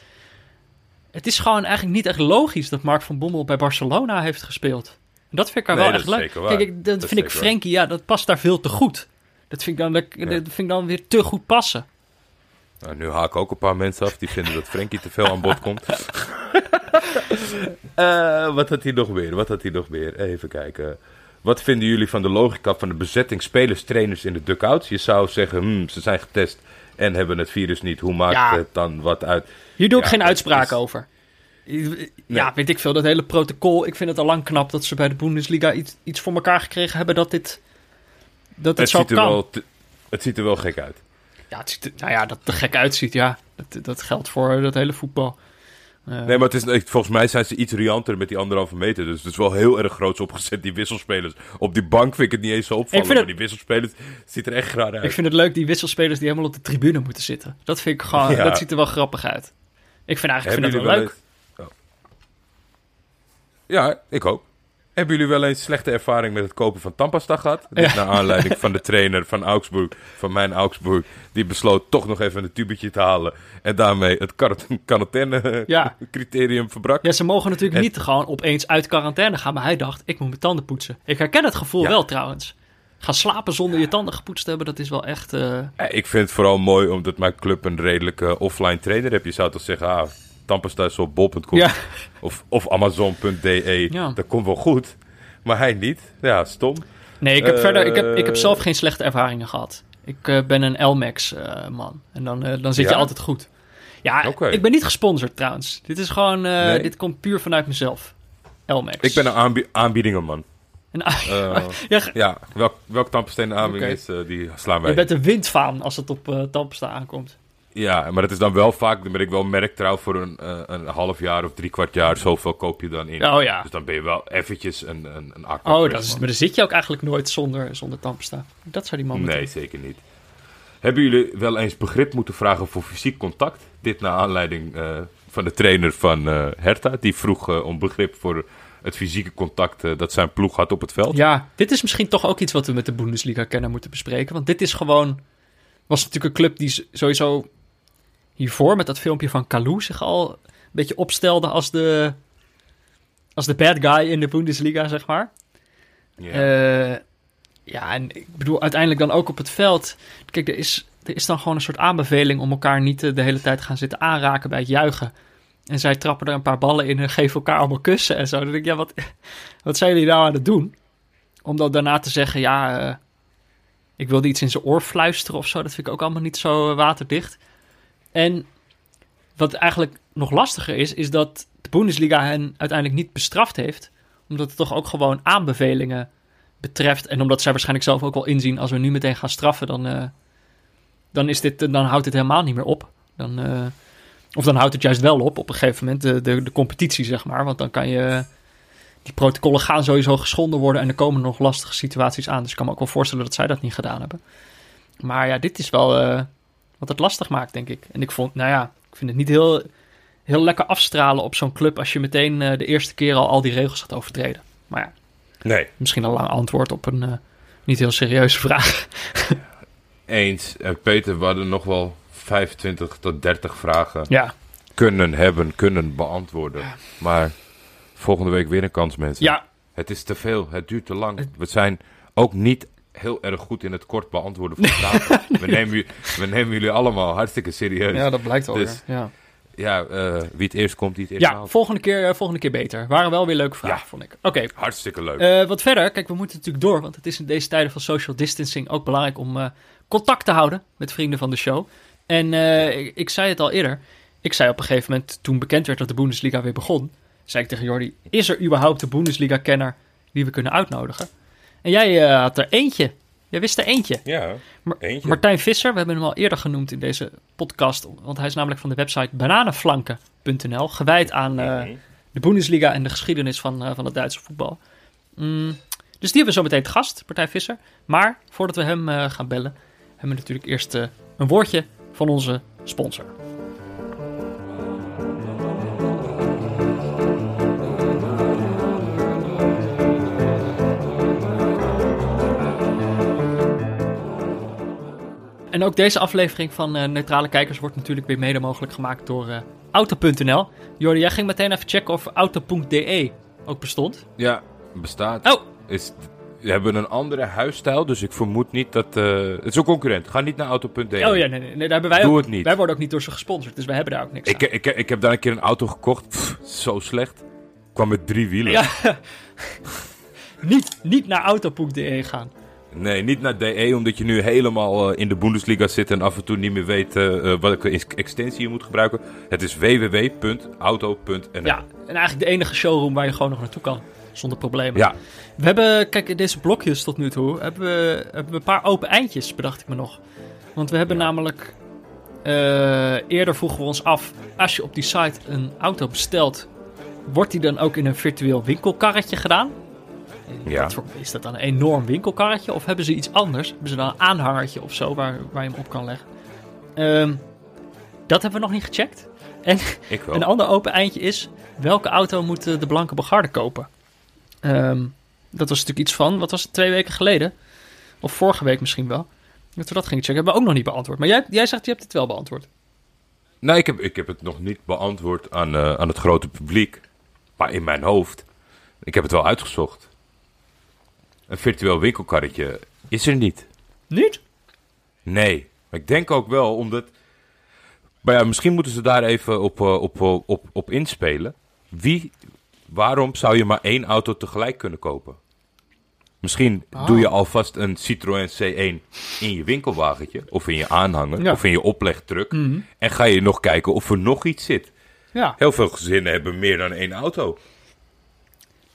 Het is gewoon eigenlijk niet echt logisch dat Mark van Bommel bij Barcelona heeft gespeeld. Dat vind ik nee, wel echt leuk. Kijk, ik, dat, dat vind ik Frenkie, ja, dat past daar veel te goed. Dat vind ik dan, dat, ja. dat vind ik dan weer te goed passen. Nou, nu haak ik ook een paar mensen af die vinden dat Frenkie te veel aan bod komt. uh, wat had hij nog weer? Wat had hij nog weer? Even kijken. Wat vinden jullie van de logica van de bezetting spelers-trainers in de duckouts? Je zou zeggen, hmm, ze zijn getest en hebben het virus niet. Hoe maakt ja. het dan wat uit? Hier doe ik ja, geen uitspraak is... over. Ja, weet ik veel. Dat hele protocol. Ik vind het al lang knap dat ze bij de Bundesliga iets, iets voor elkaar gekregen hebben dat dit dat het, het zo ziet er kan. Wel te, het ziet er wel gek uit. Ja, het ziet er, nou ja, dat het er gek uitziet, ja. Dat, dat geldt voor dat hele voetbal. Uh, nee, maar het is, volgens mij zijn ze iets rianter met die anderhalve meter. Dus het is wel heel erg groots opgezet, die wisselspelers. Op die bank vind ik het niet eens zo opvallen, maar het, die wisselspelers ziet er echt graag uit. Ik vind het leuk, die wisselspelers die helemaal op de tribune moeten zitten. Dat vind ik gewoon, ja. dat ziet er wel grappig uit. Ik vind eigenlijk vind dat wel, leuk. Eens... Oh. Ja, ik ook. Hebben jullie wel eens slechte ervaring met het kopen van tandpasta gehad? Dit ja. naar aanleiding van de trainer van Augsburg, van mijn Augsburg. Die besloot toch nog even een tubetje te halen. En daarmee het quarantaine-criterium ja. verbrak. Ja, ze mogen natuurlijk en... niet gewoon opeens uit quarantaine gaan. Maar hij dacht, ik moet mijn tanden poetsen. Ik herken het gevoel ja. wel trouwens. Gaan slapen zonder je tanden gepoetst te hebben, dat is wel echt... Uh... Ik vind het vooral mooi omdat mijn club een redelijke offline trainer heeft. Je zou toch zeggen, ah, tandpasta is op bol.com ja. of, of amazon.de. Ja. Dat komt wel goed. Maar hij niet. Ja, stom. Nee, ik heb, uh, verder, ik heb, ik heb zelf geen slechte ervaringen gehad. Ik uh, ben een Elmex uh, man. En dan, dan zit ja? je altijd goed. Ja, okay. ik ben niet gesponsord trouwens. Dit is gewoon, nee. dit komt puur vanuit mezelf. Elmex. Ik ben een aanbi aanbiedingenman. Ja, ja, welk, welk aanbieding okay. is, die slaan wij. Je bent een windvaan als het op uh, aankomt. Ja, maar dat is dan wel vaak, dan ben ik wel merktrouw voor een, uh, een half jaar of drie kwart jaar. Zoveel koop je dan in. Oh ja. Dus dan ben je wel eventjes een, een, een Oh, dat is, maar dan zit je ook eigenlijk nooit zonder, zonder tandpasta. Dat zou die man Nee, zeker niet. Hebben jullie wel eens begrip moeten vragen voor fysiek contact? Dit naar aanleiding uh, van de trainer van uh, Hertha. Die vroeg uh, om begrip voor het fysieke contact dat zijn ploeg had op het veld. Ja, dit is misschien toch ook iets wat we met de Bundesliga-kenner moeten bespreken. Want dit is gewoon... Was natuurlijk een club die sowieso hiervoor met dat filmpje van Kalou zich al een beetje opstelde als de, als de bad guy in de Bundesliga, zeg maar. Yeah. Uh, ja, en ik bedoel uiteindelijk dan ook op het veld. Kijk, er is, er is dan gewoon een soort aanbeveling om elkaar niet de hele tijd gaan zitten aanraken bij het juichen. En zij trappen er een paar ballen in en geven elkaar allemaal kussen en zo. Dan denk ik, ja, wat, wat zijn jullie nou aan het doen? Om dan daarna te zeggen, ja, uh, ik wilde iets in zijn oor fluisteren of zo. Dat vind ik ook allemaal niet zo waterdicht. En wat eigenlijk nog lastiger is, is dat de Bundesliga hen uiteindelijk niet bestraft heeft. Omdat het toch ook gewoon aanbevelingen betreft. En omdat zij waarschijnlijk zelf ook wel inzien, als we nu meteen gaan straffen, dan, uh, dan, is dit, dan houdt dit helemaal niet meer op. Dan, uh, of dan houdt het juist wel op op een gegeven moment, de, de, competitie zeg maar. Want dan kan je, die protocollen gaan sowieso geschonden worden en er komen nog lastige situaties aan. Dus ik kan me ook wel voorstellen dat zij dat niet gedaan hebben. Maar ja, dit is wel... Uh, wat het lastig maakt, denk ik. En ik vond, nou ja, ik vind het niet heel, heel lekker afstralen op zo'n club als je meteen uh, de eerste keer al al die regels gaat overtreden. Maar ja, nee. misschien een lang antwoord op een uh, niet heel serieuze vraag. Eens. En Peter, we hadden nog wel 25 tot 30 vragen ja. kunnen hebben, kunnen beantwoorden. Ja. Maar volgende week weer een kans, mensen. Ja. Het is te veel, het duurt te lang. We zijn ook niet heel erg goed in het kort beantwoorden van vragen. nee. we, nemen, we nemen jullie allemaal hartstikke serieus. Ja, dat blijkt wel dus. Ja, ja uh, wie het eerst komt, die het eerst Ja, haalt. volgende keer, uh, volgende keer beter. Waren wel weer leuke vragen, ja. vond ik. Oké. Okay. Hartstikke leuk. Uh, wat verder, kijk, we moeten natuurlijk door, want het is in deze tijden van social distancing ook belangrijk om contact te houden met vrienden van de show. En ik, ik, zei het al eerder, ik zei op een gegeven moment, toen bekend werd dat de Bundesliga weer begon, zei ik tegen Jordi, is er überhaupt een Bundesliga-kenner die we kunnen uitnodigen? En jij uh, had er eentje. Jij wist er eentje. Ja, eentje. Martijn Visser, we hebben hem al eerder genoemd in deze podcast, want hij is namelijk van de website bananenflanken.nl, gewijd aan uh, de Bundesliga en de geschiedenis van, uh, van het Duitse voetbal. Mm, dus die hebben we zo meteen te gast, Martijn Visser. Maar voordat we hem gaan bellen, hebben we natuurlijk eerst een woordje van onze sponsor. En ook deze aflevering van uh, Neutrale Kijkers wordt natuurlijk weer mede mogelijk gemaakt door uh, Auto.nl. Jordi, jij ging meteen even checken of Auto.de ook bestond. Ja, bestaat. Oh! Is, we hebben een andere huisstijl, dus ik vermoed niet dat... Uh, het is een concurrent. Ga niet naar Auto.de. Oh ja, nee, nee, nee daar hebben wij Doe ook, het niet. Wij worden ook niet door ze gesponsord, dus wij hebben daar ook niks ik, aan. Ik, ik heb daar een keer een auto gekocht. Pff, zo slecht. kwam met drie wielen. Ja. niet, niet naar Auto.de gaan. Nee, niet naar DE, omdat je nu helemaal uh, in de Bundesliga zit en af en toe niet meer weet uh, welke extensie je moet gebruiken. Het is www.auto.nl. Ja, en eigenlijk de enige showroom waar je gewoon nog naartoe kan, zonder problemen. Ja. We hebben, kijk, in deze blokjes tot nu toe, hebben we, hebben we een paar open eindjes, bedacht ik me nog. Want we hebben namelijk, eerder vroegen we ons af, als je op die site een auto bestelt, wordt die dan ook in een virtueel winkelkarretje gedaan? Ja. Is dat dan een enorm winkelkarretje? Of hebben ze iets anders? Hebben ze dan een aanhangertje of zo waar, waar je hem op kan leggen? Um, dat hebben we nog niet gecheckt. En een ander open eindje is: welke auto moet de Blanke Begarde kopen? Um, dat was natuurlijk iets van, wat was het, twee weken geleden? Of vorige week misschien wel. Dat we dat gingen checken. Hebben we ook nog niet beantwoord. Maar jij, jij zegt, je hebt het wel beantwoord. Nee, ik heb, ik heb het nog niet beantwoord aan, uh, aan het grote publiek. Maar in mijn hoofd, ik heb het wel uitgezocht. Een virtueel winkelkarretje is er niet. Niet? Nee, maar ik denk ook wel omdat. Maar ja, misschien moeten ze daar even op, uh, op, op, op, op inspelen. Wie, waarom zou je maar één auto tegelijk kunnen kopen? Misschien Oh. doe je alvast een Citroën C1 in je winkelwagentje, of in je aanhanger, Ja. of in je oplegtruck. Mhm. En ga je nog kijken of er nog iets zit. Ja. Heel veel gezinnen hebben meer dan één auto.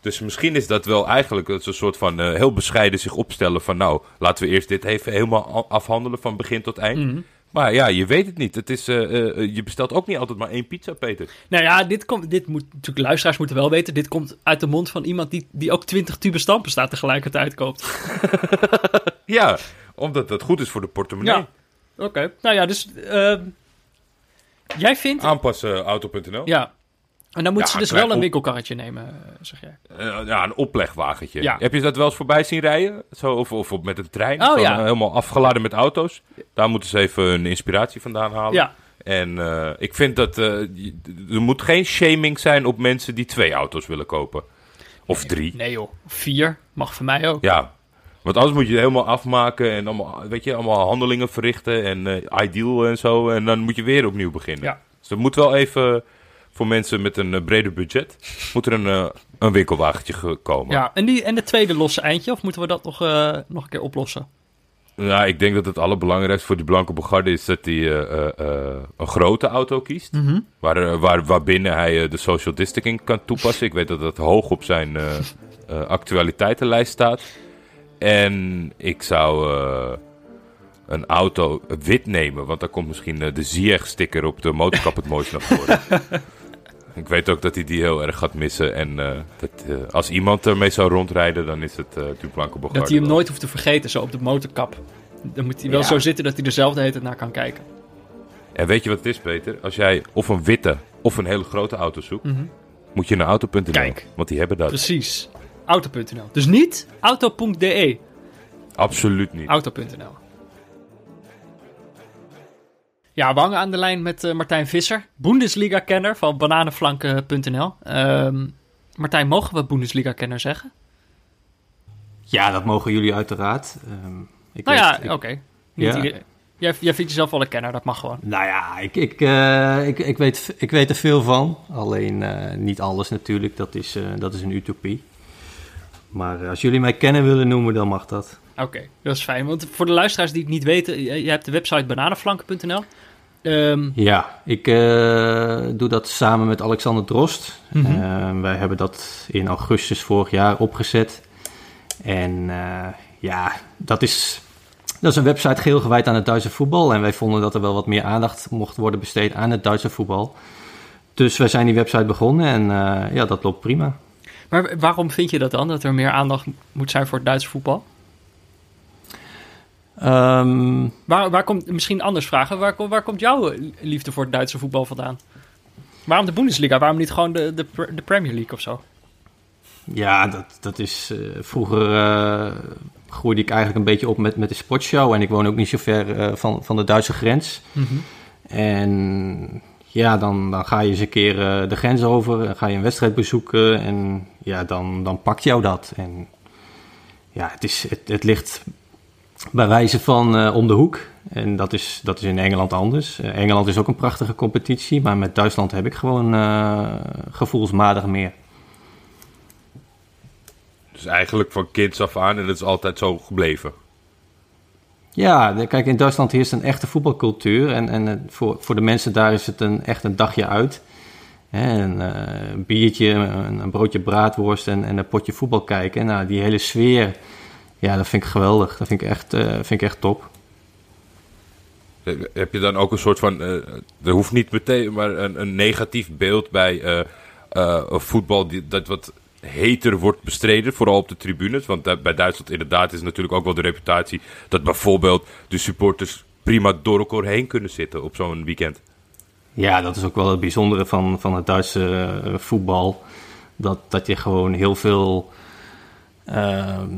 Dus misschien is dat wel eigenlijk een soort van eh, heel bescheiden zich opstellen van nou, laten we eerst dit even helemaal afhandelen van begin tot eind. Mhm. Maar ja, je weet het niet. Het is, eh, eh, je bestelt ook niet altijd maar één pizza, Peter. Nou ja, dit, komt, dit moet natuurlijk luisteraars moeten wel weten. Dit komt uit de mond van iemand die, die ook 20 tube stampenstaat tegelijkertijd koopt. Ja, omdat dat goed is voor de portemonnee. Ja. Oké. Nou ja, dus ehm, jij vindt. Aanpassen auto.nl. Ja. En dan moeten Ja, ze dus wel een winkelkarretje nemen, eh, zeg jij. Eh, ja, een oplegwagentje. Ja. Heb je dat wel eens voorbij zien rijden? Zo, of, of met een trein? Oh, ja. eh, helemaal afgeladen met auto's. Daar moeten ze even een inspiratie vandaan halen. Ja. En ik vind dat er moet geen shaming zijn op mensen die twee auto's willen kopen. Of drie. Nee joh. Vier mag voor mij ook. Ja. Want anders moet je het helemaal afmaken en allemaal, weet je, allemaal handelingen verrichten en ideal en zo. En dan moet je weer opnieuw beginnen. Ja. Dus er moet wel even voor mensen met een eh, breder budget, moet er een, eh, een winkelwagentje ge- komen. Ja, en, die, en de tweede losse eindje, of moeten we dat nog, eh, nog een keer oplossen? Ja, ik denk dat het allerbelangrijkste voor die blanke Bogarde is dat hij een grote auto kiest. Waar, eh, waar, waarbinnen hij de social distancing kan toepassen. Ik weet dat dat hoog op zijn actualiteitenlijst staat. En ik zou een auto wit nemen, want daar komt misschien de Zieg-sticker op de motorkap het mooist naar voren. ik weet ook dat hij die heel erg gaat missen. En eh, dat, eh, als iemand ermee zou rondrijden, dan is het eh die blanke Bogarde. Dat hij hem nooit hoeft te vergeten, zo op de motorkap. Dan moet hij wel Ja. zo zitten dat hij er zelf de hele tijd naar kan kijken. En weet je wat het is, Peter? Als jij of een witte of een hele grote auto zoekt, moet je naar auto.nl. Kijk. Want die hebben dat. Precies. Auto.nl. Dus niet auto.de. Absoluut niet. Auto.nl. Ja, we hangen aan de lijn met eh, Martijn Visser, Bundesliga-kenner van bananenflanken.nl. Ehm, Martijn, mogen we Bundesliga-kenner zeggen? Ja, dat mogen jullie uiteraard. Ehm, ik Nou weet- ja, oké. Ja. Jij, jij vindt jezelf wel een kenner, dat mag gewoon. Nou ja, ik, ik, eh, ik, ik, weet, ik weet er veel van. Alleen eh, niet alles natuurlijk, dat is, dat is een utopie. Maar als jullie mij kennen willen noemen, dan mag dat. Oké, dat is fijn. Want voor de luisteraars die het niet weten, jij hebt de website bananenflanken.nl. Ehm, Ja, ik eh, doe dat samen met Alexander Drost. Mhm. Eh, wij hebben dat in augustus vorig jaar opgezet. En eh, ja, dat is, dat is een website geheel gewijd aan het Duitse voetbal. En wij vonden dat er wel wat meer aandacht mocht worden besteed aan het Duitse voetbal. Dus wij zijn die website begonnen en eh, ja, dat loopt prima. maar waarom vind je dat dan, dat er meer aandacht moet zijn voor het Duitse voetbal? Ehm, Waar, waar komt, misschien anders vragen, waar, waar komt jouw liefde voor het Duitse voetbal vandaan? Waarom de Bundesliga? Waarom niet gewoon de, de, de Premier League of zo? Ja, dat, dat is. eh, vroeger eh, groeide ik eigenlijk een beetje op met, met de sportshow. En ik woon ook niet zo ver eh, van, van de Duitse grens. En ja, dan, dan ga je eens een keer eh, de grens over. Dan ga je een wedstrijd bezoeken. En ja, dan, dan pakt jou dat. En ja, het, is, het, het ligt bij wijze van eh, om de hoek. En dat is, dat is in Engeland anders. Eh, Engeland is ook een prachtige competitie. Maar met Duitsland heb ik gewoon eh, gevoelsmatig meer. Dus eigenlijk van kinds af aan en dat is altijd zo gebleven. Ja, kijk, in Duitsland heerst een echte voetbalcultuur. En, en voor, voor de mensen daar is het een, echt een dagje uit. Hè, een biertje, een, een broodje braadworst en, en een potje voetbal kijken. Nou, die hele sfeer, ja, dat vind ik geweldig. Dat vind ik echt, eh, vind ik echt top. Eh, Heb je dan ook een soort van, eh er hoeft niet meteen, maar een, een negatief beeld bij eh, voetbal die, dat wat heter wordt bestreden, vooral op de tribunes? Want da- bij Duitsland inderdaad is natuurlijk ook wel de reputatie dat bijvoorbeeld de supporters prima door elkaar heen kunnen zitten op zo'n weekend. Ja, dat is ook wel het bijzondere van, van het Duitse voetbal. Dat, dat je gewoon heel veel ehm,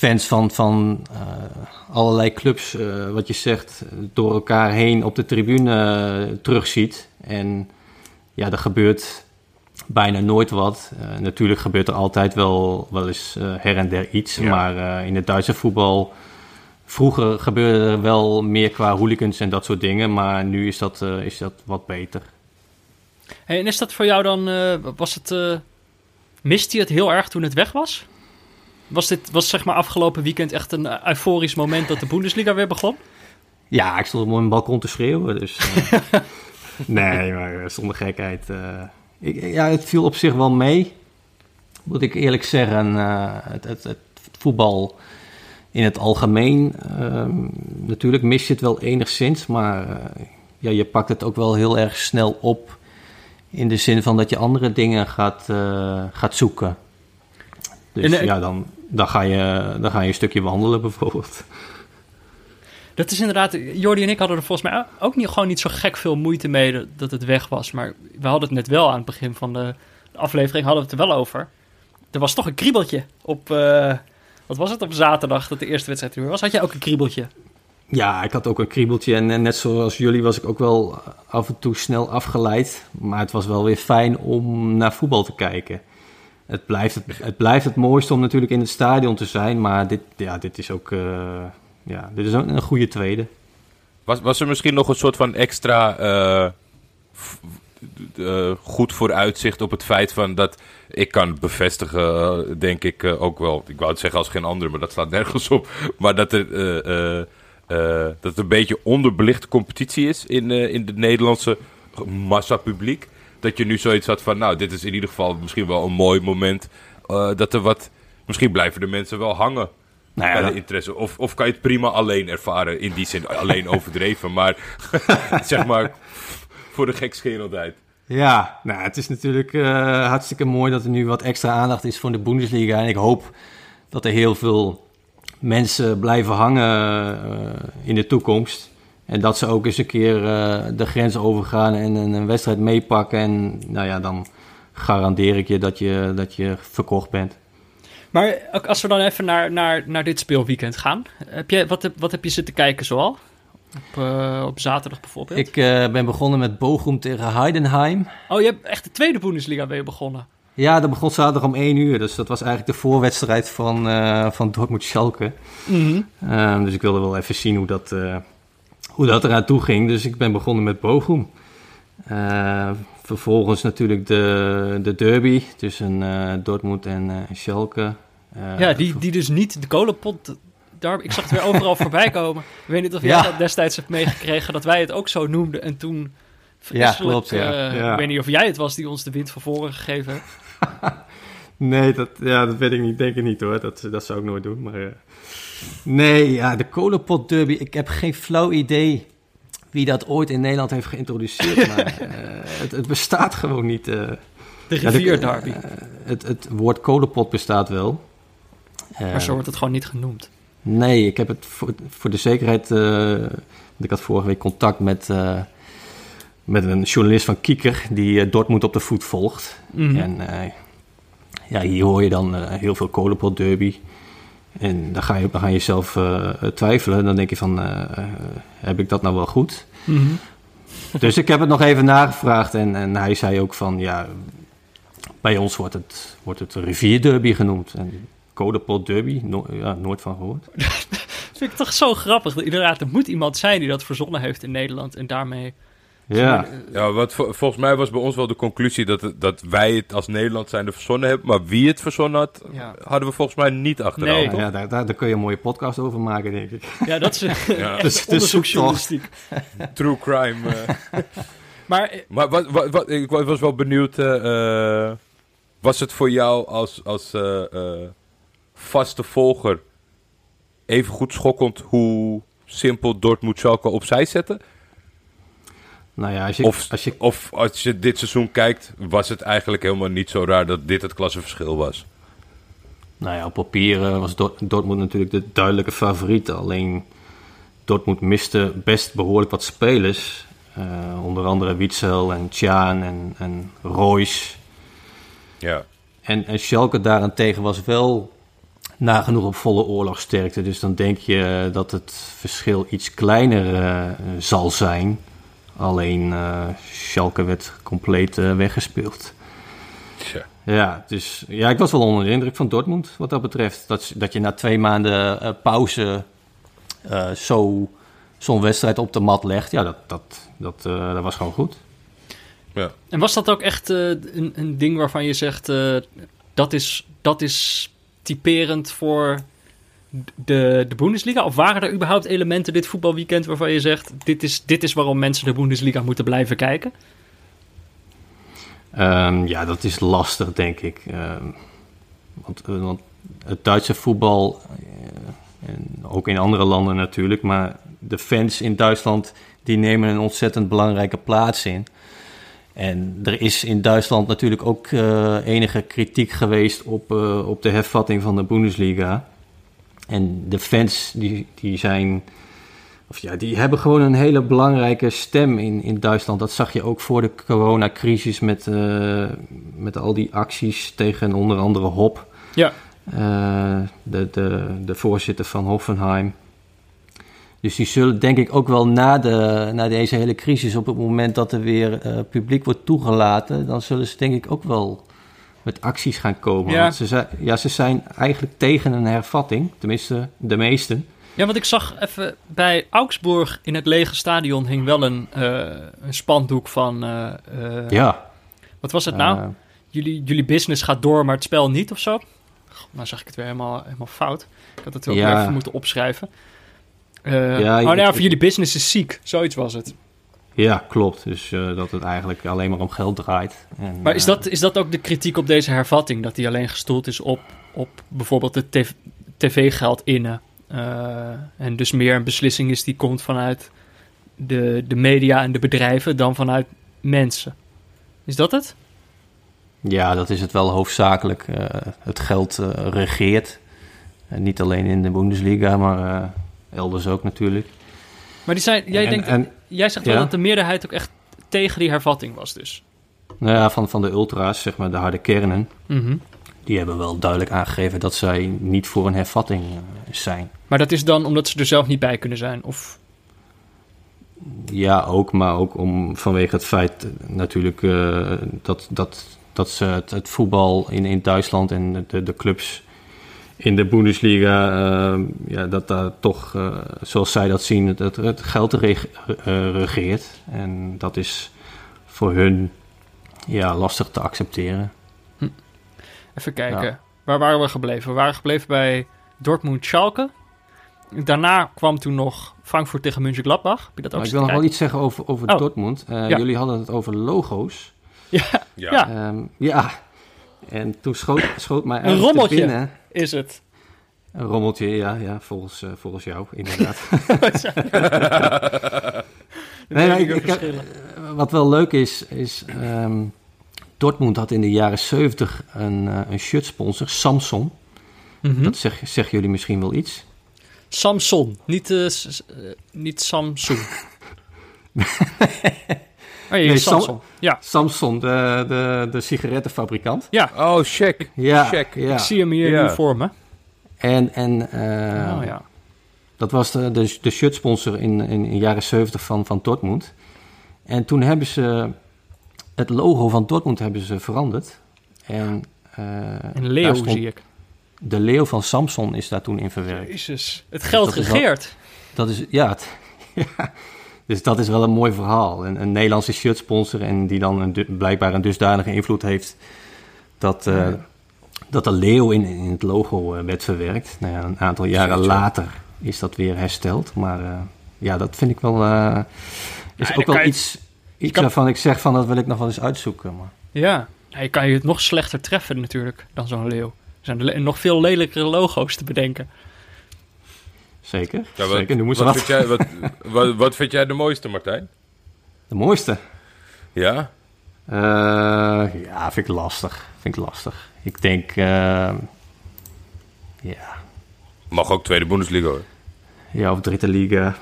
fans van, van eh, allerlei clubs, eh, wat je zegt, door elkaar heen op de tribune eh, terugziet. En ja, er gebeurt bijna nooit wat. Natuurlijk gebeurt er altijd wel, wel eens her en der iets. Ja. Maar in het Duitse voetbal Vroeger gebeurde er wel meer qua hooligans en dat soort dingen, maar nu is dat, is dat wat beter. Hey, en is dat voor jou dan, eh, was het, miste je het heel erg toen het weg was? Was dit, was zeg maar afgelopen weekend echt een eh, euforisch moment dat de Bundesliga weer begon? Ja, ik stond op mijn balkon te schreeuwen, dus... eh, nee, maar eh, zonder gekheid. ik, ja, het viel op zich wel mee, moet ik eerlijk zeggen. eh, het, het, het voetbal in het algemeen, ehm, natuurlijk mis je het wel enigszins, maar ja, je pakt het ook wel heel erg snel op... In de zin van dat je andere dingen gaat, gaat zoeken. Dus En, ja, dan, dan, ga je, dan ga je een stukje wandelen bijvoorbeeld. Dat is inderdaad, Jordi en ik hadden er volgens mij ook niet, gewoon niet zo gek veel moeite mee dat- het weg was. Maar we hadden het net wel aan het begin van de aflevering, hadden we het er wel over. Er was toch een kriebeltje op, eh, wat was het, op zaterdag dat de eerste wedstrijd er weer was. Had jij ook een kriebeltje? Ja, ik had ook een kriebeltje en, en net zoals jullie was ik ook wel af en toe snel afgeleid. Maar het was wel weer fijn om naar voetbal te kijken. Het blijft het, het, blijft het mooiste om natuurlijk in het stadion te zijn, maar dit, ja, dit is ook eh, ja, dit is ook een goede tweede. Was, was er misschien nog een soort van extra f- eh, goed vooruitzicht op het feit van dat ik kan bevestigen, denk ik ook wel. Ik wou het zeggen als geen ander, maar dat slaat nergens op. Maar dat er dat het een beetje onderbelichte competitie is in, in de Nederlandse massapubliek. Dat je nu zoiets had van, nou, dit is in ieder geval misschien wel een mooi moment. eh, dat er wat, misschien blijven de mensen wel hangen Nou ja, bij de interesse. Of, of kan je het prima alleen ervaren, in die zin alleen overdreven, maar zeg maar voor de gekscherendheid. Ja, nou, het is natuurlijk eh, hartstikke mooi dat er nu wat extra aandacht is voor de Bundesliga. En ik hoop dat er heel veel mensen blijven hangen eh, in de toekomst. En dat ze ook eens een keer eh, de grens overgaan en een, een wedstrijd meepakken. En nou ja, dan garandeer ik je dat je, dat je verkocht bent. Maar als we dan even naar, naar, naar dit speelweekend gaan. Heb je, wat, heb, wat heb je zitten kijken zoal? Op, eh, op zaterdag bijvoorbeeld? Ik eh, ben begonnen met Bochum tegen Heidenheim. Oh, je hebt echt de tweede Bundesliga weer begonnen. Ja, dat begon zaterdag om 1 uur. Dus dat was eigenlijk de voorwedstrijd van, eh van Dortmund-Schalke. Ehm, dus ik wilde wel even zien hoe dat, hoe dat eraan toe ging. Dus ik ben begonnen met Bochum. Eh, vervolgens natuurlijk de, de derby tussen eh, Dortmund en eh, Schalke. Ja, die, die dus niet de kolenpot derby. Ik zag het weer overal voorbij komen. Ik weet niet of jij Ja. dat destijds hebt meegekregen, dat wij het ook zo noemden. En toen vreselijk, klopt, ja. Ja. Ik weet niet of jij het was die ons de wind van voren gegeven heeft. Nee, dat, ja, dat weet ik niet. Denk ik niet hoor. Dat, dat zou ik nooit doen. Maar, nee, ja, de kolenpot derby. Ik heb geen flauw idee wie dat ooit in Nederland heeft geïntroduceerd. maar eh, het, het bestaat gewoon niet. eh. De Ja, de- rivier derby. eh, het, het woord kolenpot bestaat wel. Maar zo wordt het gewoon niet genoemd. Nee, ik heb het voor, voor de zekerheid. ik had vorige week contact met, met een journalist van Kieker. die Dortmund op de voet volgt. Mhm. En ja, hier hoor je dan heel veel kolenpot derby. En dan ga je, dan ga je zelf eh, twijfelen. Dan denk je van, eh, heb ik dat nou wel goed? Mhm. Dus ik heb het nog even nagevraagd. En, en hij zei ook van, ja, bij ons wordt het, wordt het rivierderby genoemd. En kolenpot derby, no- ja, nooit van gehoord. Dat vind ik toch zo grappig. Inderdaad, er moet iemand zijn die dat verzonnen heeft in Nederland. En daarmee... Ja, Ja, wat vo- volgens mij was bij ons wel de conclusie dat, dat wij het als Nederland zijnde verzonnen hebben. Maar wie het verzonnen had, Ja. hadden we volgens mij niet achterhaald. Nee. ja, ja daar, daar, daar kun je een mooie podcast over maken, denk ik. Ja, dat is Ja. Dus- dus onderzoeksjournalistiek. True crime. eh. Maar eh, maar wat, wat, wat, ik wa- was wel benieuwd. eh, eh, was het voor jou als, als eh, eh, vaste volger even goed schokkend hoe simpel Dortmund Schalke opzij zette? Nou ja, als je, Of, als je of als je dit seizoen kijkt, was het eigenlijk helemaal niet zo raar dat dit het klassenverschil was? Nou ja, op papier eh, was Dort- Dortmund natuurlijk de duidelijke favoriet. Alleen Dortmund miste best behoorlijk wat spelers. Eh, onder andere Witzel en Tjaan en, en Royce. Ja. En, en Schalke daarentegen was wel nagenoeg op volle oorlogsterkte. Dus dan denk je dat het verschil iets kleiner eh, zal zijn. Alleen eh Schalke werd compleet eh, weggespeeld. Tja. Ja, dus ja, ik was wel onder de indruk van Dortmund wat dat betreft. Dat, dat je na twee maanden eh, pauze eh, zo, zo'n wedstrijd op de mat legt, ja, dat, dat, dat, eh, dat was gewoon goed. Ja. En was dat ook echt eh, een, een ding waarvan je zegt... eh, dat, is, dat is typerend voor de, de Bundesliga? Of waren er überhaupt elementen dit voetbalweekend waarvan je zegt... dit is, dit is waarom mensen de Bundesliga moeten blijven kijken? Ehm, ja, dat is lastig, denk ik. Ehm, want, eh, want het Duitse voetbal, eh, en ook in andere landen natuurlijk, maar de fans in Duitsland die nemen een ontzettend belangrijke plaats in. En er is in Duitsland natuurlijk ook eh, enige kritiek geweest op, op de hervatting van de Bundesliga. En de fans die, die zijn. Of ja, die hebben gewoon een hele belangrijke stem in, in Duitsland. Dat zag je ook voor de coronacrisis met, eh, met al die acties tegen onder andere Hop. Ja. Eh, de, de, de voorzitter van Hoffenheim. Dus die zullen denk ik ook wel na, de, na deze hele crisis, op het moment dat er weer eh, publiek wordt toegelaten, dan zullen ze denk ik ook wel met acties gaan komen. Ja. Want ze zijn, ja, ze zijn eigenlijk tegen een hervatting, tenminste de meesten. Ja, want ik zag even bij Augsburg in het lege stadion hing wel een, eh, een spandoek van... eh, eh, Ja. Wat was het nou? Jullie, jullie business gaat door, maar het spel niet of zo? Nou zeg ik het weer helemaal, helemaal fout. Ik had het ook Ja. even moeten opschrijven. Ja, oh, nou voor jullie business is ziek. Zoiets was het. Ja, klopt. Dus eh, dat het eigenlijk alleen maar om geld draait. En, Maar is eh, dat, is dat ook de kritiek op deze hervatting? Dat die alleen gestoeld is op, op bijvoorbeeld het tv tv-geld innen? Eh, en dus meer een beslissing is die komt vanuit de, de media en de bedrijven dan vanuit mensen. Is dat het? Ja, dat is het wel hoofdzakelijk. het geld regeert. En niet alleen in de Bundesliga, maar elders ook natuurlijk. Maar die zijn, jij, En- denkt, en- jij zegt wel ja? dat de meerderheid ook echt tegen die hervatting was dus. Nou ja, van, van de ultra's, zeg maar de harde kernen, Mhm. die hebben wel duidelijk aangegeven dat zij niet voor een hervatting eh, zijn. Maar dat is dan omdat ze er zelf niet bij kunnen zijn? Of... Ja, ook, maar ook om, vanwege het feit eh, natuurlijk eh, dat, dat, dat ze het, het voetbal in, in Duitsland en de, de clubs in de Bundesliga, eh, ja, dat daar toch, eh, zoals zij dat zien, het, het, geld reg- eh, regeert. En dat is voor hun ja, lastig te accepteren. Even kijken. Ja. Waar waren we gebleven? We waren gebleven bij Dortmund Schalke. daarna kwam toen nog Frankfurt tegen Mönchengladbach. Heb je dat ook Maar ik wil nog wel iets zeggen over, over Oh. Dortmund. Eh, Ja. Jullie hadden het over logo's. Ja, Ja. Ja. Ehm, ja. En toen schoot, schoot mij eigenlijk rommeltje. binnen... is het. Een rommeltje, ja, ja volgens, eh, volgens jou, inderdaad. Nee, nee, ik-. Eh, Wat wel leuk is, is ehm, Dortmund had in de jaren 70 een, eh, een shirtsponsor, Samsung. Mhm. Dat zeg, zeggen jullie misschien wel iets. Samson, niet, eh, niet Samsung. oh, nee, Nee, Sam- Samsung. Ja, Samsung, de, de, de sigarettenfabrikant. ja. Oh, check. Ja, Check. ja. ik zie hem hier Ja. nu voor me. En, en eh, oh, ja. dat was de, de, de shirtsponsor in, in, in de jaren 70 van, van Dortmund. En toen hebben ze het logo van Dortmund hebben ze veranderd. En, eh, En stond- zie ik. De leeuw van Samson is daar toen in verwerkt. Jezus, het geld dat is wel- regeert. Dat is, ja, het- ja. Dus dat is wel een mooi verhaal. Een, een Nederlandse shirtsponsor en die dan een, blijkbaar een dusdanige invloed heeft dat, eh, dat de leeuw in, in het logo eh, werd verwerkt. Nou ja, een aantal jaren later is dat weer hersteld. Maar eh, ja, dat vind ik wel, is ook wel je- iets, iets kan- waarvan ik zeg van dat wil ik nog wel eens uitzoeken. Maar. Ja. je kan je het nog slechter treffen natuurlijk dan zo'n leeuw. Er zijn nog veel lelijkere logo's te bedenken. Zeker, Ja, wat, zeker. Wat, wat. vind jij, wat, wat, wat vind jij de mooiste, Martijn? De mooiste? Ja? Eh, ja, vind ik lastig. Vind ik lastig. Ik denk, eh, ja, Mag ook tweede Bundesliga hoor. ja, of Dritte Liga.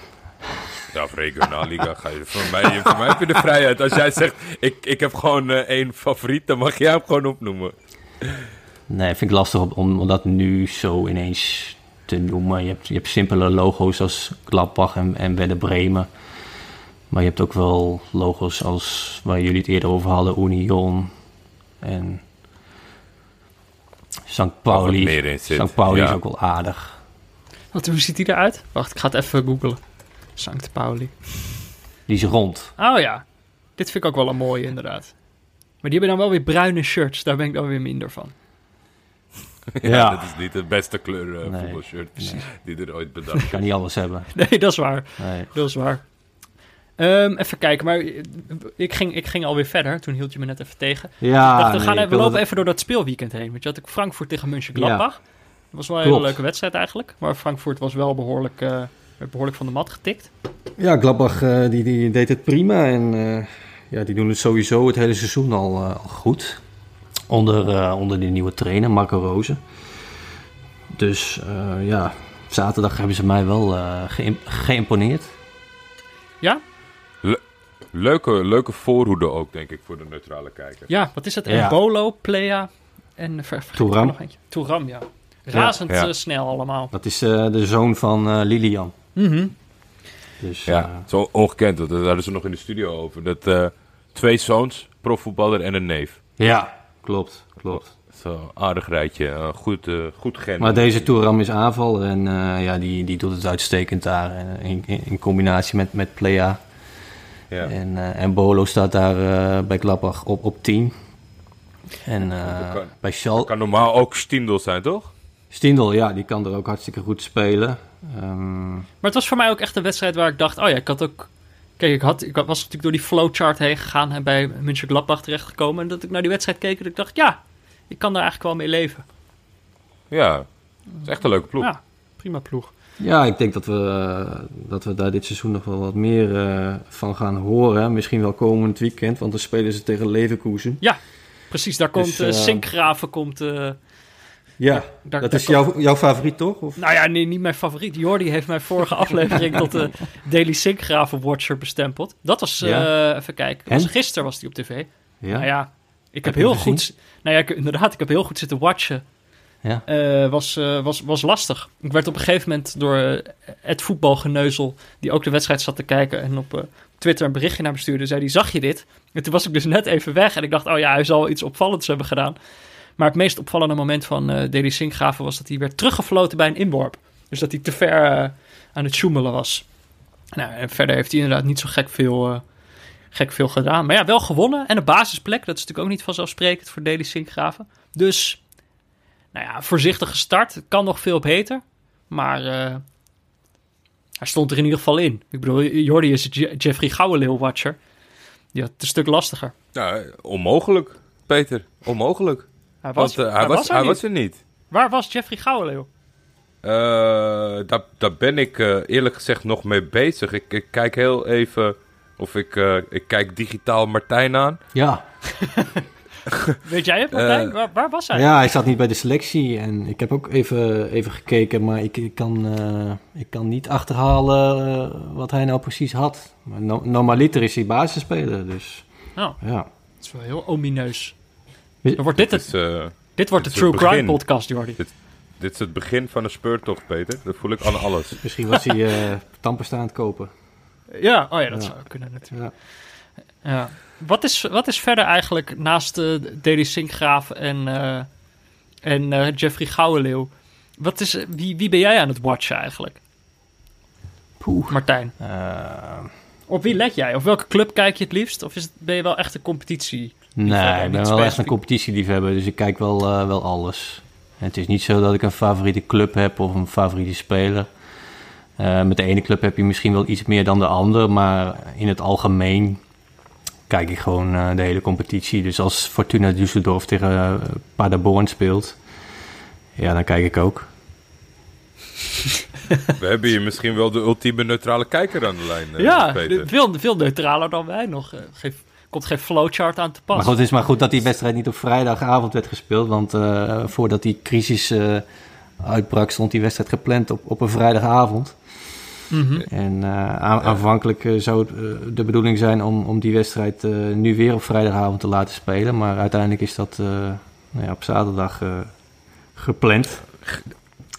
Ja, of regionalliga. Ga je, voor, mij, voor mij heb je de vrijheid. Als jij zegt, ik, ik heb gewoon eh, één favoriet, dan mag jij hem gewoon opnoemen. Nee, vind ik lastig om, om dat nu zo ineens te noemen. Je hebt, je hebt simpele logo's als Gladbach en, en Werder Bremen. Maar je hebt ook wel logo's als waar jullie het eerder over hadden, Union en St. Pauli. St. Pauli is ook wel aardig. Wat, hoe ziet die eruit? Wacht, ik ga het even googlen. Sankt Pauli. Die is rond. Oh ja, dit vind ik ook wel een mooie inderdaad. Maar die hebben dan wel weer bruine shirts. Daar ben ik dan weer minder van. Ja, Ja. dat is niet de beste kleur eh, Nee, voetbalshirt nee. die er ooit bedacht. Je kan niet alles hebben. Nee, dat is waar. Nee. Dat is waar. Ehm, even kijken, maar ik ging, ik ging alweer verder. Toen hield je me net even tegen. Ja, ik dacht, we, gaan ik even, we lopen even door dat speelweekend heen. Want je had ook Frankfurt tegen Mönchengladbach. Dat was wel een Klopt. hele leuke wedstrijd eigenlijk. Maar Frankfurt was wel behoorlijk, eh, behoorlijk van de mat getikt. Ja, Gladbach eh, die, die deed het prima en eh, ja, die doen het sowieso het hele seizoen al, eh, al goed. Onder, eh, onder die nieuwe trainer, Marco Rozen. Dus eh, ja, zaterdag hebben ze mij wel eh, geïm- geïmponeerd. Ja? Leuke, leuke voorhoede ook, denk ik, voor de neutrale kijker. Ja, wat is het? Ja. Embolo, Plea en ver, er Touram. eentje. Touram, ja. Razend Ja. snel allemaal. Dat is eh, de zoon van eh, Lilian. Mhm. Dus Ja, zo ongekend. Daar hadden ze nog in de studio over. Dat eh, twee zoons, profvoetballer en een neef. ja, klopt, klopt. Zo, aardig rijtje. eh, goed, eh, goed gen. Maar deze Touram is aanval en eh, ja, die, die doet het uitstekend daar in, in, in combinatie met, met Plea. Ja. En, eh, en Bolo staat daar bij Gladbach op, op 10. En eh, kan- bij Schal... Kan normaal ook Stindel zijn, toch? Stindel, ja, die kan er ook hartstikke goed spelen. Ehm, Maar het was voor mij ook echt een wedstrijd waar ik dacht... Oh ja, ik had ook... Kijk, ik, had, ik was natuurlijk door die flowchart heen gegaan... en bij Mönchengladbach terechtgekomen. En dat ik naar die wedstrijd keek en ik dacht... Ja, ik kan daar eigenlijk wel mee leven. Ja, het is echt een leuke ploeg. Ja, prima ploeg. ja, ik denk dat we, eh, dat we daar dit seizoen nog wel wat meer eh, van gaan horen. Misschien wel komend weekend, want dan spelen ze tegen Leverkusen. Precies, daar komt Dus, eh Sinkgraven komt... eh, Ja, daar, dat daar is jouw, jouw favoriet toch? Of? Nou ja, nee, niet mijn favoriet. Jordi heeft mijn vorige aflevering tot de Daily Sinkgraven Watcher bestempeld. Dat was, eh, even kijken, was, gisteren was die op tv. Ja, Nou ja, ik heb heel gezien? goed... Nou ja, ik, inderdaad, ik heb heel goed zitten watchen. ja. Eh, was, eh, was, was lastig. Ik werd op een gegeven moment door het voetbalgeneuzel... die ook de wedstrijd zat te kijken... en op Twitter een berichtje naar me stuurde... zei die, zag je dit? En toen was ik dus net even weg... en ik dacht, oh ja, hij zal iets opvallends hebben gedaan. Maar het meest opvallende moment van eh Deli Sinkgraven... was dat hij werd teruggefloten bij een inworp. Dus dat hij te ver eh, aan het sjoemelen was. Nou, en verder heeft hij inderdaad niet zo gek veel, eh, gek veel gedaan. Maar ja, wel gewonnen. En een basisplek, dat is natuurlijk ook niet vanzelfsprekend voor Deli Sinkgraven. Dus, nou ja, voorzichtig gestart. Het kan nog veel beter. Maar eh, Hij stond er in ieder geval in. Ik bedoel, Jordi is Je- Jeffrey Gouwenleeuw-watcher. Had het een stuk lastiger. Nou, onmogelijk, Peter. Onmogelijk. Hij was, Want eh, hij, was, er hij niet. was er niet. Waar was Jeffrey Gouwenleeuw? Eh, daar, daar ben ik eh, eerlijk gezegd nog mee bezig. Ik, ik kijk heel even of ik, eh, ik kijk digitaal Martijn aan. Ja. Weet jij het, Martijn? Waar, waar was hij? ja, hij zat niet bij de selectie. En ik heb ook even, even gekeken, maar ik, ik, kan, eh, ik kan niet achterhalen wat hij nou precies had. Maar no, normaliter is hij basisspeler, dus Oh, ja. dat is wel heel omineus. Wordt dit, Dit het, is, eh, dit wordt de dit True Crime begin. podcast, Jordi. dit is het begin van een speurtocht, Peter. Dat voel ik aan alles. Misschien was hij eh tandpasta aan het kopen. Ja, oh ja, dat Ja. zou kunnen natuurlijk. Ja. Ja. Wat, is, wat is verder eigenlijk naast uh, Deli Sinkgraaf en, eh, en eh, Jeffrey Gouwenleeuw? Wat is, wie, wie ben jij aan het watchen eigenlijk, Poeh. Martijn? Op wie let jij? Of welke club kijk je het liefst? Of is het, ben je wel echt een competitie? Nee, ik ben wel echt een competitieliefhebber, dus ik kijk wel, eh, wel alles. En het is niet zo dat ik een favoriete club heb of een favoriete speler. Eh, met de ene club heb je misschien wel iets meer dan de andere, maar in het algemeen kijk ik gewoon eh, de hele competitie. Dus als Fortuna Düsseldorf tegen Paderborn speelt, ja, dan kijk ik ook. We hebben hier misschien wel de ultieme neutrale kijker aan de lijn, eh, ja, Peter. veel, veel neutraler dan wij nog. Eh, Geef, komt geen flowchart aan te pas. Maar goed, het is maar goed dat die wedstrijd niet op vrijdagavond werd gespeeld. Want eh, voordat die crisis eh, uitbrak, stond die wedstrijd gepland op, op een vrijdagavond. Mhm. En eh, aan- aanvankelijk zou het de bedoeling zijn om, om die wedstrijd eh, nu weer op vrijdagavond te laten spelen. Maar uiteindelijk is dat eh, nou ja, op zaterdag eh, gepland.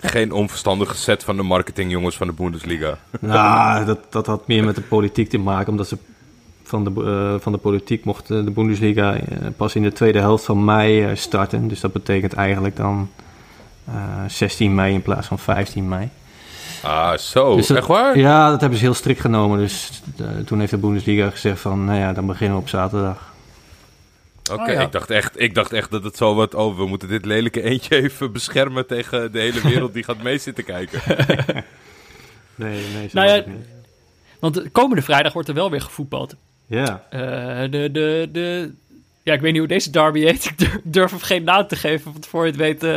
Geen onverstandige set van de marketingjongens van de Bundesliga. nou, dat, dat had meer met de politiek te maken. Omdat ze van de, eh, van de politiek mocht de Bundesliga eh, pas in de tweede helft van mei eh, starten. Dus dat betekent eigenlijk dan eh, 16 mei in plaats van 15 mei. Ah, zo. Dus dat- Echt waar? Ja, dat hebben ze heel strikt genomen. Dus eh, toen heeft de Bundesliga gezegd van, nou ja, dan beginnen we op zaterdag. Oké, Oh, ja. ik, dacht echt, ik dacht echt dat het zo wat... Oh, we moeten dit lelijke eentje even beschermen tegen de hele wereld die gaat mee zitten kijken. Nee, nee, zo Nou ja. Want de komende vrijdag wordt er wel weer gevoetbald. Ja, Eh, de, de, de, ja, ik weet niet hoe deze derby heet. Ik durf, hem geen naam te geven. Want voor je het weet eh,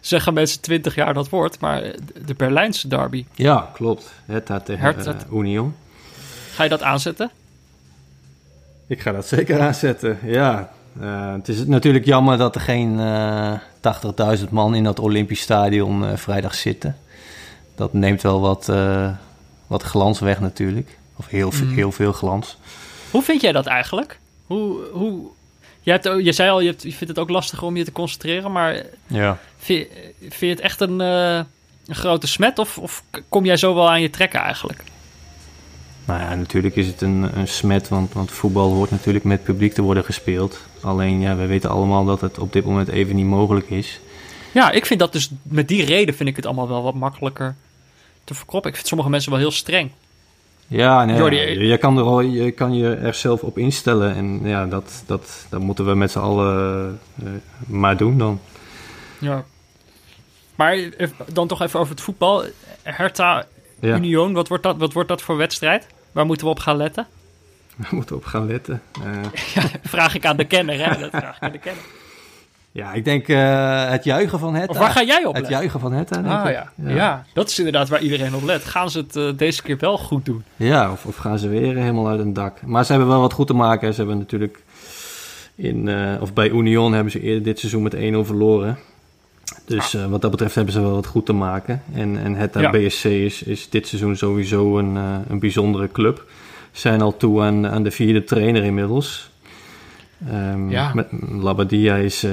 zeggen mensen 20 jaar dat woord. Maar de, Berlijnse derby. ja klopt. Hertha tegen Hertha. eh, Union. Ga je dat aanzetten? Ik ga dat zeker aanzetten, ja. Het is natuurlijk jammer dat er geen eh 80.000 man in dat Olympisch Stadion vrijdag zitten. Dat neemt wel wat, wat glans weg natuurlijk. Of heel, Mhm. heel veel glans. Hoe vind jij dat eigenlijk? Hoe, hoe, je, hebt, je zei al, je, hebt, je vindt het ook lastig om je te concentreren. Maar Ja. vind, vind je het echt een, eh, een grote smet? Of, of kom jij zo wel aan je trekken eigenlijk? Nou ja, natuurlijk is het een, een smet, want, want voetbal hoort natuurlijk met publiek te worden gespeeld. Alleen, ja, we weten allemaal dat het op dit moment even niet mogelijk is. Ja, ik vind dat dus met die reden vind ik het allemaal wel wat makkelijker te verkroppen. Ik vind sommige mensen wel heel streng. Ja, nee, Jordi, je, je kan er al, je kan je er zelf op instellen. En ja, dat, dat, dat moeten we met z'n allen eh, maar doen dan. Ja. Maar dan toch even over het voetbal. Hertha Ja, Union, wat wordt, dat, wat wordt dat voor wedstrijd? Waar moeten we op gaan letten? we moeten op gaan letten. Eh, Vraag ik aan de kenner, hè? Dat vraag ik aan de kenner. Ja, ik denk eh, het juichen van het. Of waar ga jij op Het letten? juichen van het, denk Ah ik. ja. Ja. dat is inderdaad waar iedereen op let. Gaan ze het eh, deze keer wel goed doen? Ja, of, of gaan ze weer helemaal uit een dak. Maar ze hebben wel wat goed te maken. Ze hebben natuurlijk in, eh, of bij Union hebben ze eerder dit seizoen met 1-0 verloren. Dus eh, wat dat betreft hebben ze wel wat goed te maken. En, en het Ja. BSC is, is dit seizoen sowieso een, eh, een bijzondere club. Zijn al toe aan, aan de vierde trainer inmiddels. Ehm, Ja. met, Labadia is eh,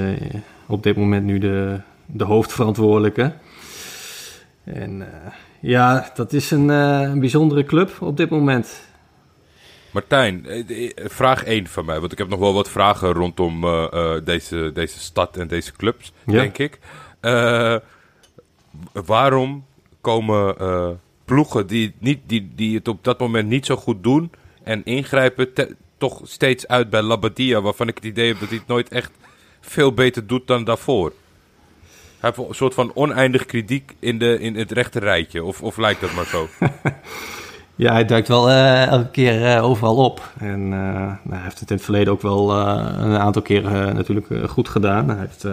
op dit moment nu de, de hoofdverantwoordelijke. En eh, ja, dat is een, eh, een bijzondere club op dit moment. Martijn, vraag 1 van mij. Want ik heb nog wel wat vragen rondom eh, eh, deze, deze stad en deze clubs, Ja. denk ik. Eh, waarom komen eh, ploegen die, niet, die, die het op dat moment niet zo goed doen en ingrijpen, te- toch steeds uit bij Labadia, waarvan ik het idee heb dat hij het nooit echt veel beter doet dan daarvoor? Hij heeft een soort van oneindig kritiek in, de, in het rechte rijtje. Of, of lijkt dat maar zo? Ja, hij duikt wel uh, elke keer uh, overal op. En uh, nou, hij heeft het in het verleden ook wel een aantal keren natuurlijk goed gedaan. Hij heeft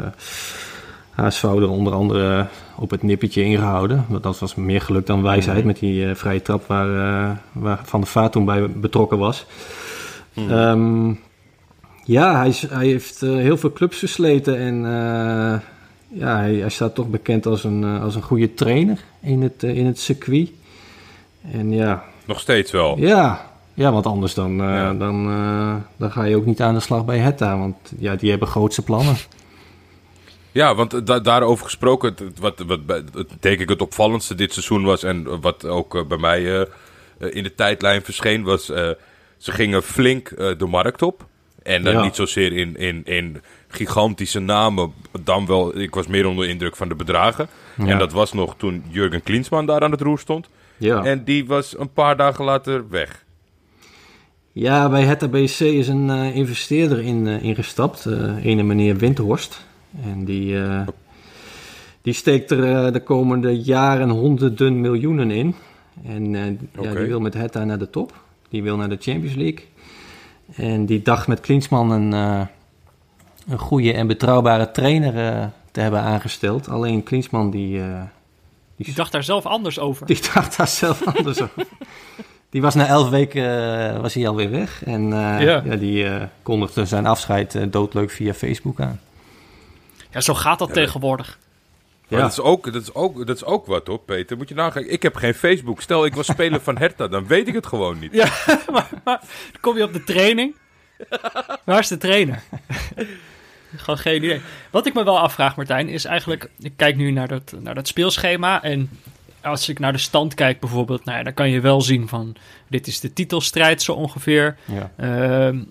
HSV er onder andere op het nippertje ingehouden. Want dat was meer geluk dan wijsheid met die vrije trap waar, waar Van der Vaart toen bij betrokken was. Hmm. Um, ja, hij, hij heeft heel veel clubs versleten en ja, hij, hij, staat toch bekend als een, als een goede trainer in het, in het circuit. En ja, nog steeds wel? Ja, ja want anders dan, dan, dan ga je ook niet aan de slag bij Hetta. Want ja, die hebben grootse plannen. Ja, want da daarover gesproken, wat, wat, wat denk ik het opvallendste dit seizoen was... en wat ook bij mij in de tijdlijn verscheen, was... ze gingen flink de markt op. En dan ja. niet zozeer in, in, in gigantische namen, dan wel... Ik was meer onder de indruk van de bedragen. Ja. En dat was nog toen Jurgen Klinsmann daar aan het roer stond. Ja. En die was een paar dagen later weg. Ja, bij het BC is een uh, investeerder in, uh, ingestapt, uh, ene meneer Windhorst. En die, die steekt er de komende jaren honderden miljoenen in. En okay. ja, die wil met Hetta naar de top. Die wil naar de Champions League. En die dacht met Klinsman een, een goede en betrouwbare trainer te hebben aangesteld. Alleen Klinsman die die dacht daar zelf anders over. Die dacht daar zelf anders over. Die was na elf weken uh, was hij alweer weg. En uh, ja. ja. die uh, kondigde zijn afscheid doodleuk via Facebook aan. Ja, zo gaat dat ja, tegenwoordig. Ja. Dat, is ook, dat, is ook, dat is ook wat hoor, Peter. Moet je nagaan. Ik heb geen Facebook. Stel, ik was speler van Hertha, dan weet ik het gewoon niet. Ja, maar, kom je op de training. Waar is de trainer? Gewoon geen idee. Wat ik me wel afvraag, Martijn, is eigenlijk... Ik kijk nu naar dat, naar dat speelschema en als ik naar de stand kijk bijvoorbeeld... Nou ja, dan kan je wel zien van... Dit is de titelstrijd zo ongeveer. Ja. Uh,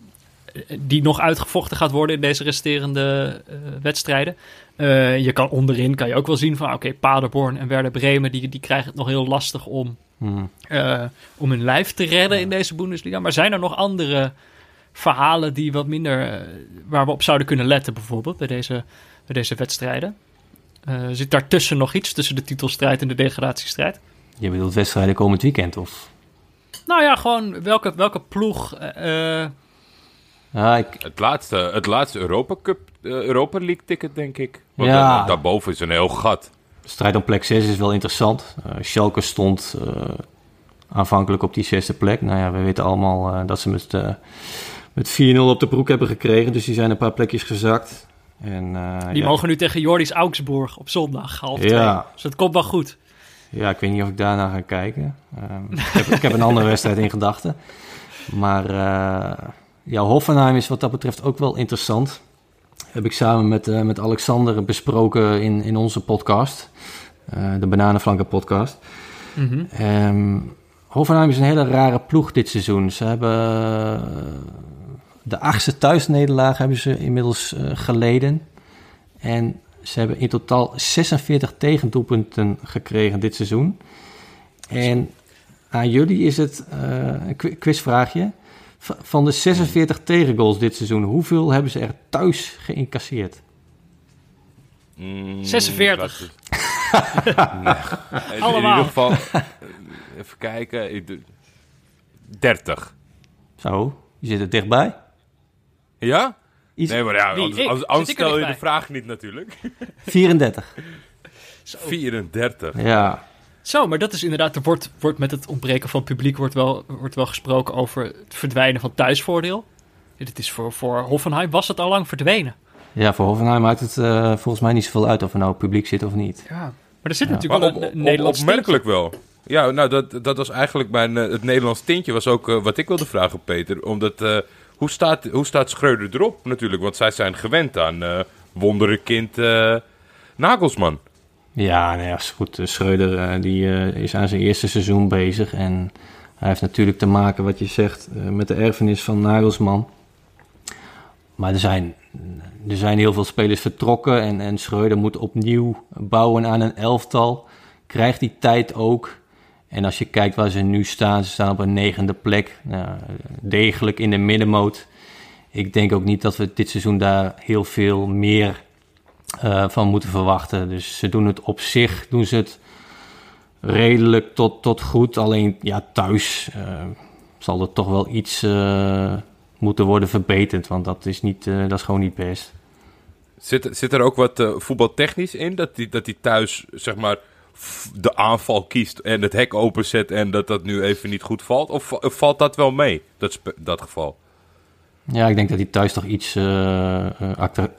die nog uitgevochten gaat worden in deze resterende uh, wedstrijden. Uh, je kan onderin kan je ook wel zien van... Oké, okay, Paderborn en Werder Bremen... Die, die krijgen het nog heel lastig om, hmm. uh, om hun lijf te redden in deze Bundesliga. Maar zijn er nog andere verhalen die wat minder, uh, waar we op zouden kunnen letten, bijvoorbeeld bij deze, bij deze wedstrijden. Uh, zit daartussen nog iets tussen de titelstrijd en de degradatiestrijd? Je bedoelt wedstrijden komend weekend of? Nou ja, gewoon welke, welke ploeg. Uh, ah, ik... het, laatste, het laatste Europa Cup, Europa League ticket, denk ik. Want ja. Dan, daarboven is een heel gat. De strijd om plek 6 is wel interessant. Schalke stond aanvankelijk op die zesde plek. Nou ja, we weten allemaal dat ze met met 4-0 op de broek hebben gekregen. Dus die zijn een paar plekjes gezakt. En, uh, die mogen nu tegen Jordis Augsburg op zondag, half ja. twee. Dus dat komt wel goed. Ja, ik weet niet of ik daarna ga kijken. Um, ik, heb, ik, heb, een andere wedstrijd in gedachten. Maar uh, ja, Hoffenheim is wat dat betreft ook wel interessant. Heb ik samen met, uh, met Alexander besproken in, in onze podcast. de Bananenflanken podcast. Mm -hmm. um, Hoffenheim is een hele rare ploeg dit seizoen. Ze hebben de achtste thuisnederlaag hebben ze inmiddels geleden. En ze hebben in totaal 46 tegendoelpunten gekregen dit seizoen. En aan jullie is het uh, een quizvraagje. Van de 46 tegengoals dit seizoen, hoeveel hebben ze er thuis geïncasseerd? Mm, 46. nee. Allemaal. In ieder geval, even kijken. 30. Zo, je zit er dichtbij. Ja? nee, maar ja, anders, anders stel je de vraag niet natuurlijk. 34. Zo. 34. Ja. Zo, maar dat is inderdaad, er wordt, wordt met het ontbreken van publiek wordt wel, wordt wel gesproken over het verdwijnen van thuisvoordeel. Dit is voor, voor Hoffenheim, was het al lang verdwenen? Ja, voor Hoffenheim maakt het uh, volgens mij niet zoveel uit of er nou publiek zit of niet. Ja, maar er zit natuurlijk wel een, Nederlands Opmerkelijk wel. Ja, nou, dat, dat was eigenlijk mijn... Uh, het Nederlands tintje was ook uh, wat ik wilde vragen, Peter. Omdat hoe staat, hoe staat Schreuder erop natuurlijk? Want zij zijn gewend aan uh, wonderenkind uh, Nagelsman. Ja, nee, goed. Eh, Schreuder die, is aan zijn eerste seizoen bezig. En hij heeft natuurlijk te maken, wat je zegt, met de erfenis van Nagelsman. Maar er zijn, er zijn heel veel spelers vertrokken. En, en Schreuder moet opnieuw bouwen aan een elftal. Krijgt die tijd ook. En als je kijkt waar ze nu staan, ze staan op een negende plek. Nou, degelijk in de middenmoot. Ik denk ook niet dat we dit seizoen daar heel veel meer eh, van moeten verwachten. Dus ze doen het op zich, doen ze het redelijk tot, tot goed. Alleen ja, thuis uh, zal er toch wel iets uh, moeten worden verbeterd. Want dat is, niet, dat is gewoon niet best. Zit, zit er ook wat voetbaltechnisch in? Dat die, dat die thuis, zeg maar, de aanval kiest en het hek openzet en dat dat nu even niet goed valt? Of, of valt dat wel mee, dat, dat geval? Ja, ik denk dat hij thuis toch iets uh,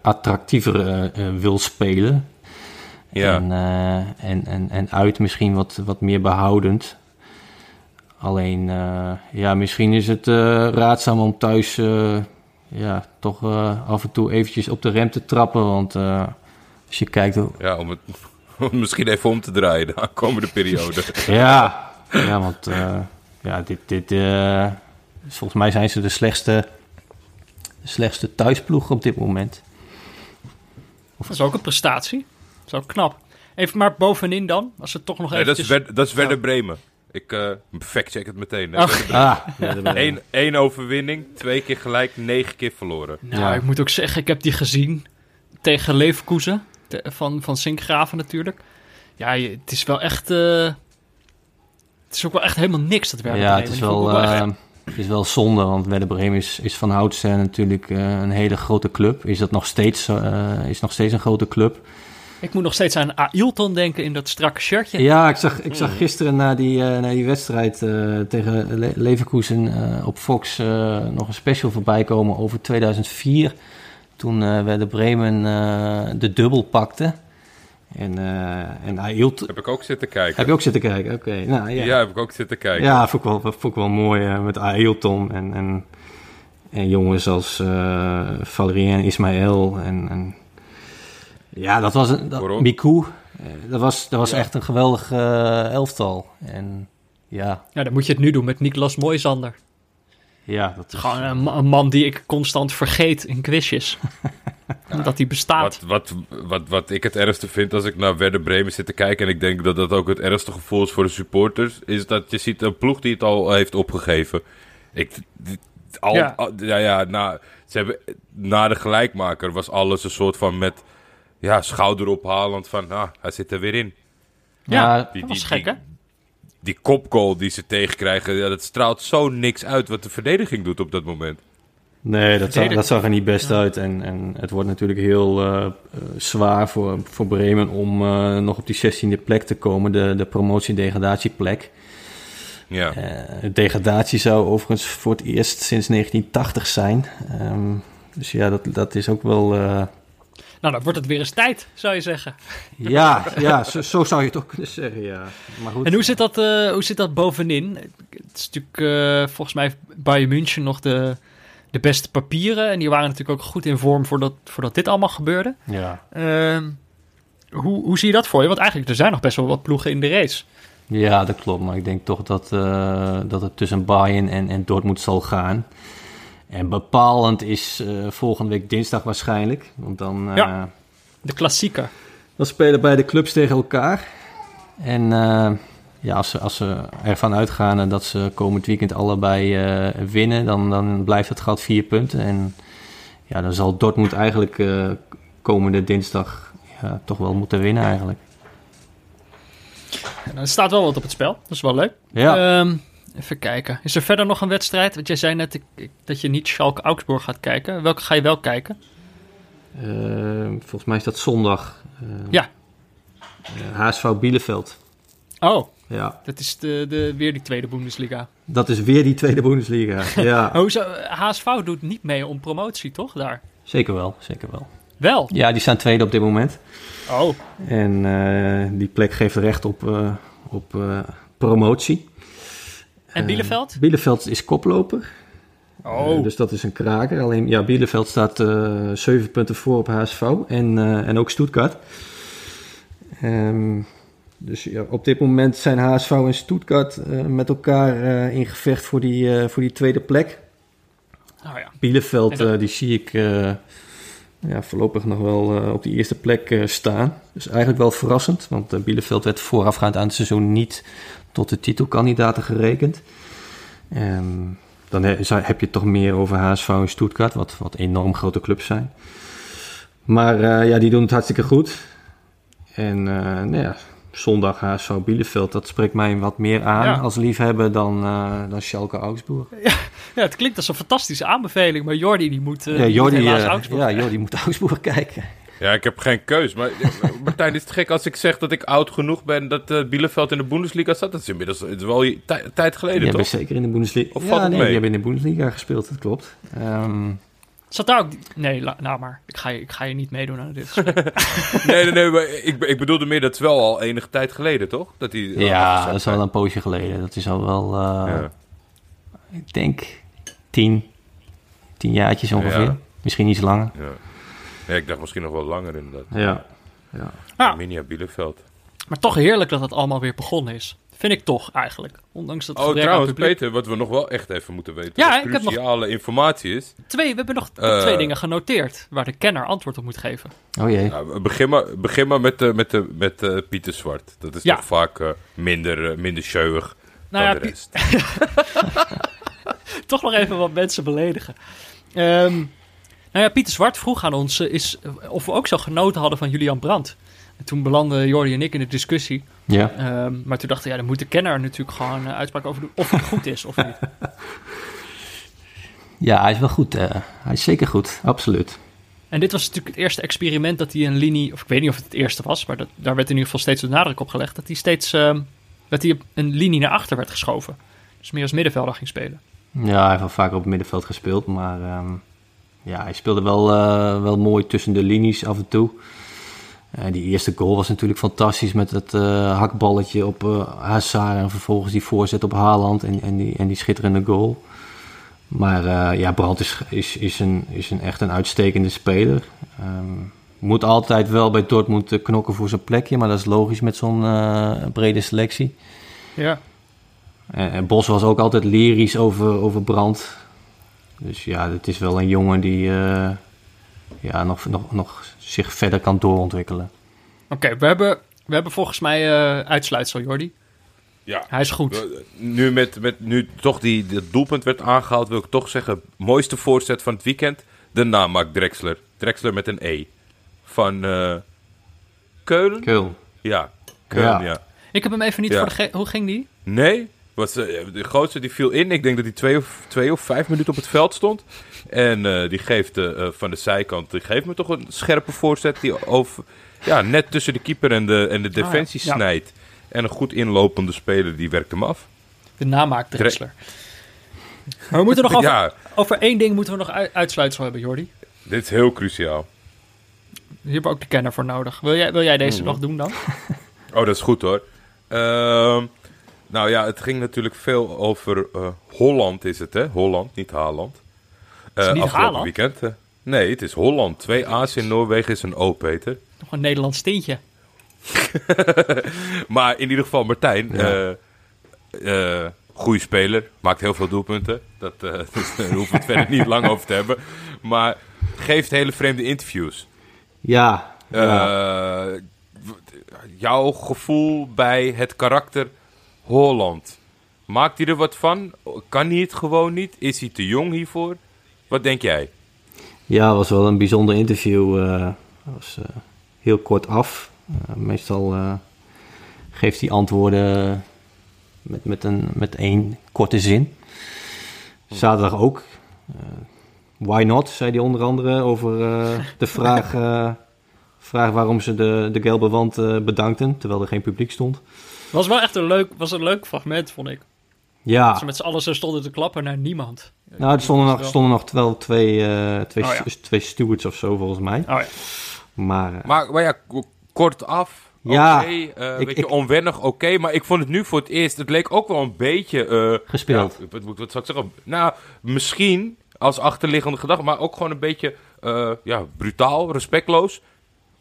attractiever uh, wil spelen. Ja. En, uh, en, en, en uit misschien wat, wat meer behoudend. Alleen, ja, misschien is het raadzaam om thuis ja, toch af en toe eventjes op de rem te trappen. Want als je kijkt... Ja, om het misschien even om te draaien de aankomende periode. ja, ja, want ja, dit, dit, volgens mij zijn ze de slechtste slechtste thuisploeg op dit moment. Of... Dat is ook een prestatie. Dat is ook knap. Even maar bovenin dan, als het toch nog even. dat is, Wer dat is Werder Bremen. Ik uh, fact check het meteen. Ah, Eén, één overwinning, twee keer gelijk, negen keer verloren. Nou, ja. ik moet ook zeggen, ik heb die gezien tegen Leverkusen. van, van Sinkgraven natuurlijk. Ja, het is wel echt... Uh, het is ook wel echt helemaal niks, dat Werder ja. Het is wel... Uh, het is wel zonde, want Werder Bremen is, is van oudsher natuurlijk uh, een hele grote club. Is dat nog steeds, uh, is nog steeds een grote club. Ik moet nog steeds aan Ailton denken in dat strakke shirtje. Ja, ik zag, ik zag gisteren na die, uh, na die wedstrijd tegen Le Leverkusen op Fox nog een special voorbij komen over 2004. Toen Werder Bremen de dubbel pakte. En, uh, en hij hield... Heb ik ook zitten kijken. Heb je ook zitten kijken? Oké. Nou, ja. ja, heb ik ook zitten kijken. Ja, vond ik wel, vond ik wel mooi uh, met Ailton en, en, en jongens als uh, Valerien Ismaël en, en... Ja, dat was een... Dat, Miku. dat was, dat was ja. echt een geweldig elftal. En ja... Ja, dan moet je het nu doen met Niklas Moisander. Ja, dat is... Gewoon een, een man die ik constant vergeet in quizjes. dat hij bestaat. Wat, wat, wat, wat ik het ergste vind als ik naar Werder Bremen zit te kijken... en ik denk dat dat ook het ergste gevoel is voor de supporters... is dat je ziet een ploeg die het al heeft opgegeven. Ik, al, ja. ja, ja, na, ze hebben, na de gelijkmaker was alles een soort van met ja, schouderophalend van... ah, hij zit er weer in. Ja, die, dat was gek, hè? Die kopgoal die ze tegenkrijgen, ja, dat straalt zo niks uit wat de verdediging doet op dat moment. Nee, dat zag, dat zag er niet best uit. En, en het wordt natuurlijk heel uh, zwaar voor, voor Bremen om uh, nog op die 16e plek te komen, de, de promotie-degradatieplek. Ja. Uh, degradatie zou overigens voor het eerst sinds 1980 zijn. Um, dus ja, dat, dat is ook wel. Nou, dan wordt het weer eens tijd, zou je zeggen. Ja, ja zo, zo zou je het ook kunnen zeggen, ja. Maar goed. En hoe zit dat, hoe zit dat bovenin? Het is natuurlijk volgens mij Bayern München nog de de beste papieren. En die waren natuurlijk ook goed in vorm voordat, voordat dit allemaal gebeurde. Ja. Uh, hoe, hoe zie je dat voor je? Want eigenlijk, er zijn nog best wel wat ploegen in de race. Ja, dat klopt. Maar ik denk toch dat, uh, dat het tussen Bayern en, en Dortmund zal gaan. En bepalend is uh, volgende week dinsdag waarschijnlijk. Want dan... ja, de klassieker. Dan spelen beide clubs tegen elkaar. En ja, als ze, als ze ervan uitgaan dat ze komend weekend allebei uh, winnen, dan, dan blijft het gat vier punten. En ja, dan zal Dortmund eigenlijk uh, komende dinsdag ja, toch wel moeten winnen eigenlijk. er staat wel wat op het spel, dat is wel leuk. Ja. Um, even kijken. Is er verder nog een wedstrijd? Want jij zei net dat je niet Schalke-Augsburg gaat kijken. Welke ga je wel kijken? Uh, volgens mij is dat zondag. ja. HSV Bielefeld. Oh, ja. Dat is de, de, weer die tweede Bundesliga. Dat is weer die tweede Bundesliga, ja. Hoezo, HSV doet niet mee om promotie, toch, daar? Zeker wel, zeker wel. Wel? Ja, die staan tweede op dit moment. Oh. En uh, die plek geeft recht op, uh, op uh, promotie. En Bielefeld? Bielefeld is koploper. Oh. dus dat is een kraker. Alleen, ja, Bielefeld staat zeven punten voor op HSV en, en ook Stuttgart. Um, dus ja, op dit moment zijn HSV en Stuttgart uh, met elkaar uh, in gevecht voor die, uh, voor die tweede plek. Oh ja. Bielefeld, dat... die zie ik ja, voorlopig nog wel op die eerste plek staan. Dus eigenlijk wel verrassend, want Bielefeld werd voorafgaand aan het seizoen niet tot de titelkandidaten gerekend. Um, dan heb je het toch meer over HSV en Stuttgart, wat, wat enorm grote clubs zijn. Maar eh, ja, die doen het hartstikke goed. En eh, nou ja, zondag HSV Bielefeld, dat spreekt mij wat meer aan Ja. als liefhebber dan, eh dan Schalke Augsburg. Ja, het klinkt als een fantastische aanbeveling, maar Jordi die moet, eh, ja, Jordi, moet helaas eh, Augsburg. ja, Jordi moet Augsburg kijken. Ja, ik heb geen keus. Maar Martijn, is het gek als ik zeg dat ik oud genoeg ben dat eh Bielefeld in de Bundesliga staat? Dat is inmiddels het is wel je tij- tijd geleden, toch? zeker in de Bundesliga. Of ja, valt nee, mee? die hebben in de Bundesliga gespeeld, dat klopt. Ehm, Zat daar ook... Nee, la- nou maar. Ik ga, je, ik ga je niet meedoen aan dit. Nee, nee, nee. Maar ik, ik bedoelde meer, dat is wel al enige tijd geleden, toch? Dat die, eh, ja, dat is al een poosje geleden. Dat is al wel, eh, Ja. ik denk, tien, tien jaartjes ongeveer. Ja. Misschien iets langer. Ja. ja, ik dacht misschien nog wel langer inderdaad. Ja. ja. Ja. Arminia Bielefeld. Maar toch heerlijk dat het allemaal weer begonnen is. Vind ik toch eigenlijk. Ondanks dat Oh, trouwens, publiek. Peter, wat we nog wel echt even moeten weten. Ja, wat ik heb nog- cruciale informatie is. Twee, we hebben nog Eh. twee dingen genoteerd waar de kenner antwoord op moet geven. Oh jee. Ja, begin maar, begin maar met, eh, met, de met eh, Pieter Zwart. Dat is Ja. toch vaak eh, minder, eh, minder showig Nou dan ja, de rest. toch nog even wat mensen beledigen. Ehm, nou ja, Pieter Zwart vroeg aan ons eh, is, eh, of we ook zo genoten hadden van Julian Brandt. En toen belanden Jordi en ik in de discussie. Ja. Ehm, maar toen dachten we, ja, dan moet de kenner natuurlijk gewoon eh, uitspraak over doen of het goed is of niet. ja, hij is wel goed. eh. hij is zeker goed, absoluut. En dit was natuurlijk het eerste experiment dat hij een linie, of ik weet niet of het het eerste was, maar dat, daar werd in ieder geval steeds de nadruk op gelegd, dat hij steeds ehm, dat hij een linie naar achter werd geschoven. Dus meer als middenvelder ging spelen. Ja, hij heeft wel vaker op het middenveld gespeeld, maar ehm, ja, hij speelde wel, eh, wel mooi tussen de linies af en toe. Eh, die eerste goal was natuurlijk fantastisch met het eh, hakballetje op eh Hazard en vervolgens die voorzet op Haaland en, en, die, en die schitterende goal. Maar ja, Brandt is, is, is, een, is een, echt een uitstekende speler. Ehm, moet altijd wel bij Dortmund knokken voor zijn plekje, maar dat is logisch met zo'n brede selectie. Ja. En, en Bos was ook altijd lyrisch over, over brand. Dus ja, het is wel een jongen die ja, nog, nog, nog zich verder kan doorontwikkelen. Oké, we, hebben, we hebben volgens mij eh uitsluitsel, Jordi. Ja. Hij is goed. Nu, met, met, nu toch die, dat doelpunt werd aangehaald, wil ik toch zeggen... mooiste voorzet van het weekend, de namaak Drexler. Drexler met een E. Van eh, Keulen? Keul. Ja, Keulen, ja. Ja. Ik heb hem even niet Ja. voor de... Hoe ging die? Nee, was, eh, de grootste die viel in. Ik denk dat hij twee of, twee of vijf minuten op het veld stond. En eh, die geeft eh, van de zijkant, die geeft me toch een scherpe voorzet die over, ja, net tussen de keeper en de, en de defensie Ah, ja. Ja. snijdt. En een goed inlopende speler die werkt hem af. De namaak Drexler. Maar we moeten nog over, Ja, over één ding moeten we nog ui- uitsluitsel hebben, Jordi. dit is heel cruciaal. Hier hebben we ook de kenner voor nodig. Wil jij, wil jij deze nog doen dan? Oh, dat is goed hoor. Ehm, nou ja, het ging natuurlijk veel over eh, Holland is het hè? Holland, niet Haaland. het Eh niet afgelopen Haaland? weekend. eh. nee, het is Holland. Twee A's in Noorwegen is een O, Peter. Nog een Nederlands tintje. Maar in ieder geval, Martijn, Ja. eh eh, goede speler, maakt heel veel doelpunten. Dat, eh, dus daar hoeven we het verder niet lang over te hebben. Maar geeft hele vreemde interviews. Ja, ja. Eh, jouw gevoel bij het karakter Holland. Maakt hij er wat van? Kan hij het gewoon niet? Is hij te jong hiervoor? Wat denk jij? ja, was wel een bijzonder interview. eh was eh, heel kort af. Eh, meestal geeft hij antwoorden met, met, een, met één korte zin. Zaterdag ook. Why not, zei hij onder andere over de vraag, vraag waarom ze de, de gelbe wand bedankten, terwijl er geen publiek stond. Was wel echt een leuk, was een leuk fragment, vond ik. Ja, Dat ze met z'n allen zo stonden te klappen naar niemand. nou, er stonden nog, stonden nog wel twee, eh, twee, Oh ja. twee stewards of zo, volgens mij. Oh ja. Maar, eh, Maar, maar ja, k- kort af. Ja, eh, ik- weet je, ik- onwennig, oké. maar ik vond het nu voor het eerst... Het leek ook wel een beetje... eh, Gespeeld. ja, wat, wat, wat zou ik zeggen? Nou, misschien als achterliggende gedachte... maar ook gewoon een beetje eh, ja, brutaal, respectloos.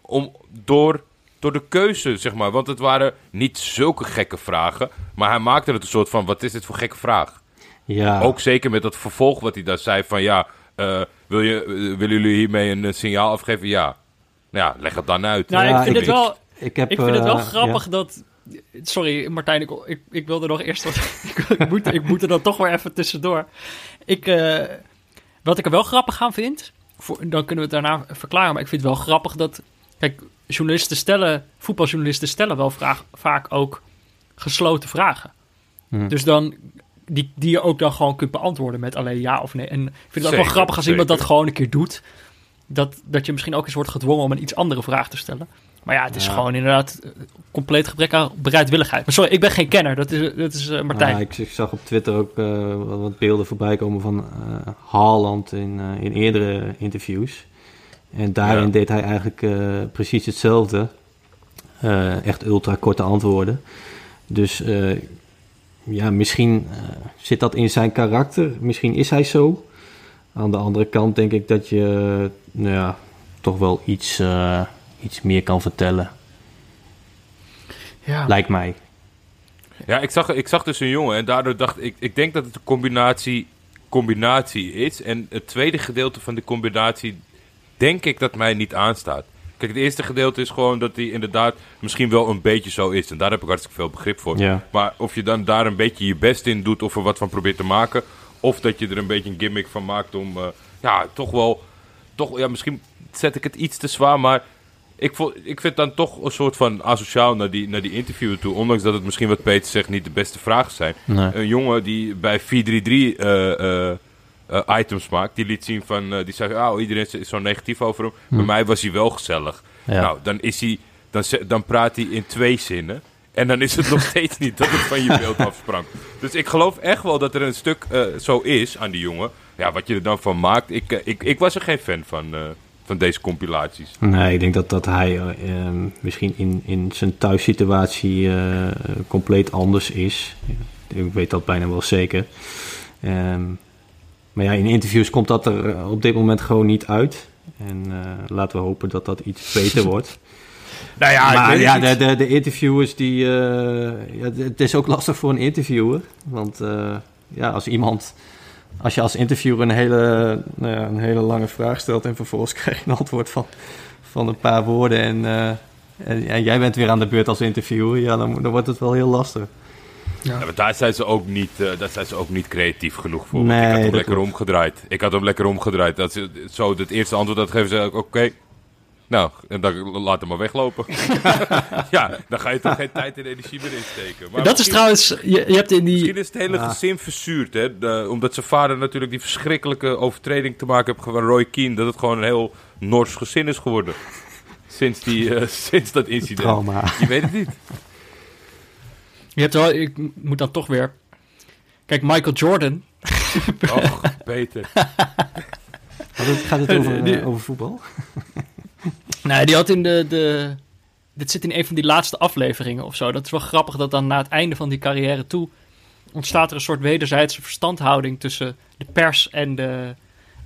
Om, door, door de keuze, zeg maar. Want het waren niet zulke gekke vragen... maar hij maakte het een soort van... wat is dit voor gekke vraag? ja. Ook zeker met dat vervolg wat hij daar zei van... ja, eh, wil je, eh, willen jullie hiermee een eh, signaal afgeven? Ja. Nou ja, leg het dan uit. Nou, Ja, ik vind ik- het wel... ik, heb, Ik vind het wel grappig ja. dat... Sorry, Martijn, ik, ik, ik wilde nog eerst wat... ik, moet, ik moet er dan toch weer even tussendoor. Ik, eh, wat ik er wel grappig aan vind... voor, dan kunnen we het daarna verklaren. Maar ik vind het wel grappig dat... Kijk, journalisten stellen... Voetbaljournalisten stellen wel vraag, vaak ook gesloten vragen. Hm. Dus dan... Die, die je ook dan gewoon kunt beantwoorden met alleen ja of nee. En ik vind het ook wel grappig als iemand dat gewoon een keer doet. Dat, dat je misschien ook eens wordt gedwongen om een iets andere vraag te stellen. Maar ja, het is Ja. gewoon inderdaad eh, compleet gebrek aan bereidwilligheid. Maar sorry, ik ben geen kenner. Dat is, dat is eh, Martijn. Ja, ik, ik zag op Twitter ook eh, wat, beelden voorbij komen van Haaland in, in eerdere interviews. En daarin Ja. deed hij eigenlijk eh, precies hetzelfde. Eh, echt ultra korte antwoorden. Dus eh, ja, misschien eh, zit dat in zijn karakter. Misschien is hij zo. Aan de andere kant denk ik dat je nou ja, toch wel iets, eh, iets meer kan vertellen. ja. Lijkt mij. Ja, ik zag, ik zag dus een jongen en daardoor dacht ik... Ik denk dat het een combinatie, combinatie is. En het tweede gedeelte van de combinatie denk ik dat mij niet aanstaat. Kijk, het eerste gedeelte is gewoon dat hij inderdaad misschien wel een beetje zo is. En daar heb ik hartstikke veel begrip voor. Maar of je dan daar een beetje je best in doet of er wat van probeert te maken... of dat je er een beetje een gimmick van maakt om... eh, ja, toch wel... Toch, ja, misschien zet ik het iets te zwaar, maar... Ik, vo- ik vind dan toch een soort van asociaal naar die, naar die interviewer toe. Ondanks dat het misschien wat Peter zegt niet de beste vragen zijn. Nee. Een jongen die bij 433 eh, eh, eh, items maakt. Die liet zien van... eh, die zei, oh, iedereen is zo negatief over hem. Bij mij was hij wel gezellig. Ja. Nou, dan, is hij, dan, dan praat hij in twee zinnen. En dan is het nog steeds niet dat het van je beeld afsprang. Dus ik geloof echt wel dat er een stuk eh, zo is aan die jongen. Ja, wat je er dan van maakt. Ik, ik, ik was er geen fan van, van deze compilaties. Nee, ik denk dat, dat hij eh, ehm, misschien in, in zijn thuissituatie compleet anders is. Ik weet dat bijna wel zeker. Ehm, maar ja, in interviews komt dat er eh, op dit moment gewoon niet uit. En eh, laten we hopen dat dat iets beter wordt. Nou ja, maar ja, de, de, de interviewers die... eh, ja, het is ook lastig voor een interviewer. Want ja, als iemand... Als je als interviewer een hele, nou ja, een hele lange vraag stelt... en vervolgens krijg je een antwoord van, van een paar woorden... En, en, en jij bent weer aan de beurt als interviewer... ja, dan, dan wordt het wel heel lastig. Ja, maar daar zijn ze ook niet, eh, daar zijn ze ook niet creatief genoeg voor. Nee, ik had hem dat lekker klopt. omgedraaid. Ik had hem lekker omgedraaid. Dat ze zo het eerste antwoord had gegeven, zei ik, oké. Nou, en dan laat hem maar weglopen. ja, dan ga je toch geen tijd en energie meer insteken. Maar dat is misschien- trouwens... Je, je hebt in die... Misschien is het hele gezin verzuurd, hè? De- omdat zijn vader natuurlijk die verschrikkelijke overtreding te maken heeft van Roy Keane. Dat het gewoon een heel Noors gezin is geworden. Sinds, die, eh, sinds dat incident. Trauma. Je weet het niet. Je hebt wel... Ik moet dan toch weer... Kijk, Michael Jordan... Och, beter. Gaat het, gaat het over, Die- eh, over voetbal? Nee, die had in de, de... Dit zit in een van die laatste afleveringen of zo. Dat is wel grappig dat dan na het einde van die carrière toe... ontstaat er een soort wederzijdse verstandhouding tussen de pers en de,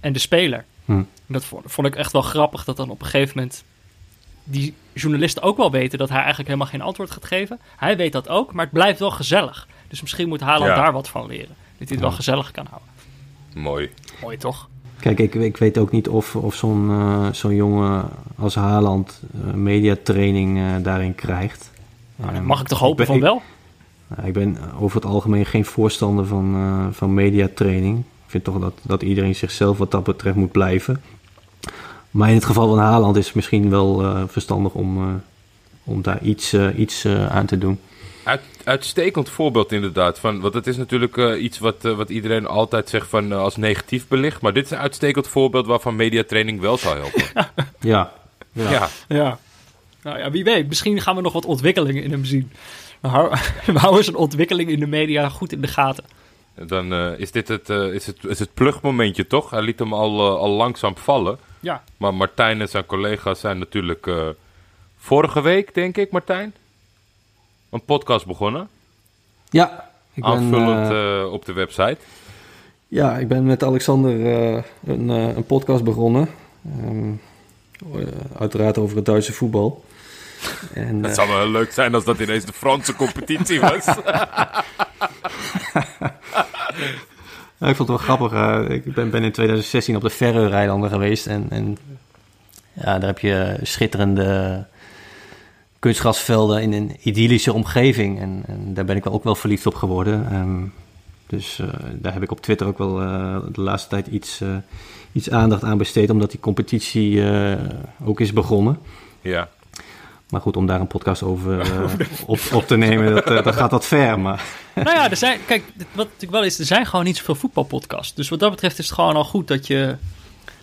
en de speler. Hm. Dat vond, vond ik echt wel grappig dat dan op een gegeven moment... die journalisten ook wel weten dat hij eigenlijk helemaal geen antwoord gaat geven. Hij weet dat ook, maar het blijft wel gezellig. Dus misschien moet Haaland Ja. daar wat van leren. Dat hij het wel gezellig kan houden. Mooi. Mooi toch? Kijk, ik, ik weet ook niet of, of zo'n eh, zo'n jongen als Haaland eh, mediatraining eh, daarin krijgt. Nou, dan mag ik toch hopen ben- van ik- wel? Nou, ik ben over het algemeen geen voorstander van, eh, van mediatraining. Ik vind toch dat, dat iedereen zichzelf wat dat betreft moet blijven. Maar in het geval van Haaland is het misschien wel eh, verstandig om, eh, om daar iets, eh, iets aan te doen. Uit, uitstekend voorbeeld inderdaad. Van, want het is natuurlijk eh, iets wat, wat iedereen altijd zegt van, als negatief belicht. Maar dit is een uitstekend voorbeeld waarvan mediatraining wel zou helpen. Ja, ja. ja. Ja. Nou ja, wie weet. Misschien gaan we nog wat ontwikkelingen in hem zien. We hou- we houden zijn ontwikkeling in de media goed in de gaten. Dan eh, is dit het, eh, is het, is het plugmomentje toch? Hij liet hem al, al langzaam vallen. Ja. Maar Martijn en zijn collega's zijn natuurlijk eh, vorige week, denk ik, Martijn, een podcast begonnen. ja ik ben, aanvullend eh, eh, op de website. Ja, ik ben met Alexander eh, een, eh, een podcast begonnen. Ehm, eh, uiteraard over het Duitse voetbal. En, Het zou wel heel leuk zijn als dat ineens de Franse competitie was. ik vond het wel grappig. eh, ik ben, ben in 2016 op de Ferreur-eilanden geweest. En, en ja, daar heb je schitterende kunstgrasvelden in een idyllische omgeving. En, en daar ben ik wel ook wel verliefd op geworden. Ehm, Dus uh, daar heb ik op Twitter ook wel uh, de laatste tijd iets, iets aandacht aan besteed, omdat die competitie ook is begonnen. Ja. Maar goed, om daar een podcast over op, op, te nemen, dat, dan gaat dat ver. Maar... Nou ja, er zijn, kijk, wat natuurlijk wel is, er zijn gewoon niet zoveel voetbalpodcasts. Dus wat dat betreft is het gewoon al goed dat je,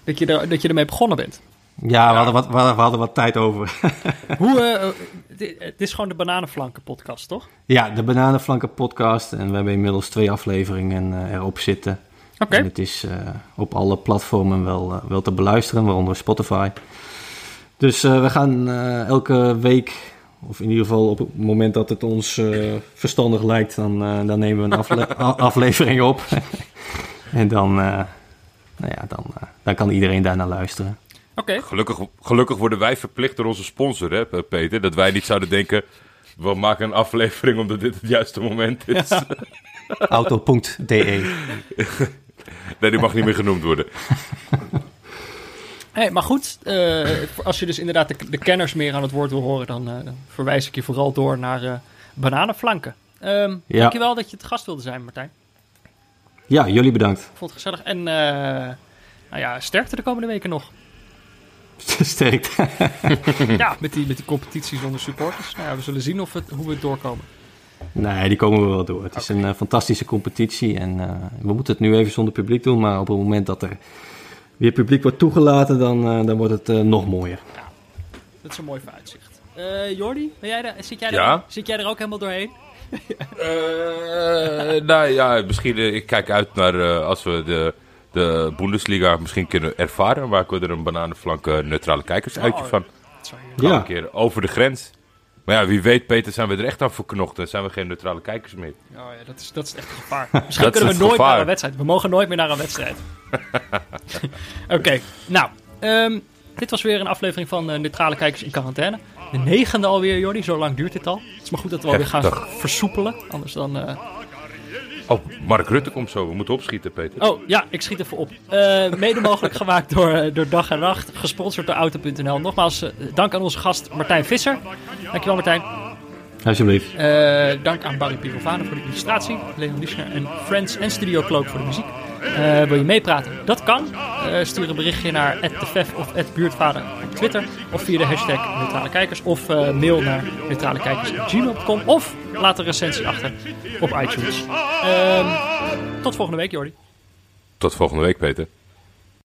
dat je, er, dat je ermee begonnen bent. Ja, we, Hadden wat, we hadden wat tijd over. Hoe, het is gewoon de Bananenflanken podcast, toch? Ja, de Bananenflanken podcast. En we hebben inmiddels twee afleveringen erop zitten. Oké. En het is op alle platformen wel, wel te beluisteren, waaronder Spotify. Dus we gaan elke week, of in ieder geval op het moment dat het ons verstandig lijkt, dan, dan nemen we een afle aflevering op. en dan, nou ja, dan, dan kan iedereen daarnaar luisteren. Okay. Gelukkig, gelukkig worden wij verplicht door onze sponsor, hè, Peter. Dat wij niet zouden denken, we maken een aflevering omdat dit het juiste moment is. Ja. Auto.de Nee, die mag niet meer genoemd worden. Hey, maar goed, uh, als je dus inderdaad de, de, kenners meer aan het woord wil horen, dan uh, verwijs ik je vooral door naar uh, bananenflanken. Um, ja. Dankjewel dat je het gast wilde zijn, Martijn. Ja, jullie bedankt. Ik vond het gezellig. En nou ja, sterkte de komende weken nog. Sterkte. ja, met die, met die competitie zonder supporters. Nou ja, we zullen zien of het, hoe we het doorkomen. Nee, die komen we wel door. Het is een fantastische competitie en we moeten het nu even zonder publiek doen. Maar op het moment dat er weer publiek wordt toegelaten, dan, uh, dan wordt het nog mooier. Ja, dat is een mooi vooruitzicht. Jordi, ben jij er, zit, jij er, ja? zit jij er ook helemaal doorheen? nou ja, misschien ik kijk uit naar als we de de Bundesliga misschien kunnen ervaren. Maken we er een bananenflanke neutrale kijkersuitje oh, van. Ja. Een keer over de grens. Maar ja, wie weet, Peter, zijn we er echt aan verknocht en zijn we geen neutrale kijkers meer. Oh ja, dat is, dat is echt een gevaar. Misschien kunnen we nooit gevaar. naar een wedstrijd. We mogen nooit meer naar een wedstrijd. Oké, nou, um, dit was weer een aflevering van uh, Neutrale Kijkers in Quarantaine. De negende alweer, Jordi. Zo lang duurt dit al. Het is maar goed dat we alweer gaan versoepelen. Anders dan... Uh, Oh, Mark Rutte komt zo. We moeten opschieten, Peter. Oh, ja, ik schiet even op. Uh, mede mogelijk gemaakt door, eh, door Dag en Nacht. Gesponsord door Auto.nl. Nogmaals, uh, dank aan onze gast Martijn Visser. Dankjewel, Martijn. Alsjeblieft. Uh, dank aan Barry Pirovano voor de illustratie. Leon Lischner en Friends en Studio Cloak voor de muziek. Uh, wil je meepraten? Dat kan. Uh, stuur een berichtje naar @defef of @buurtvader op Twitter of via de hashtag neutrale kijkers of uh, mail naar neutralekijkers@gmail.com of laat een recensie achter op iTunes. Ehm, tot volgende week, Jordi. Tot volgende week, Peter.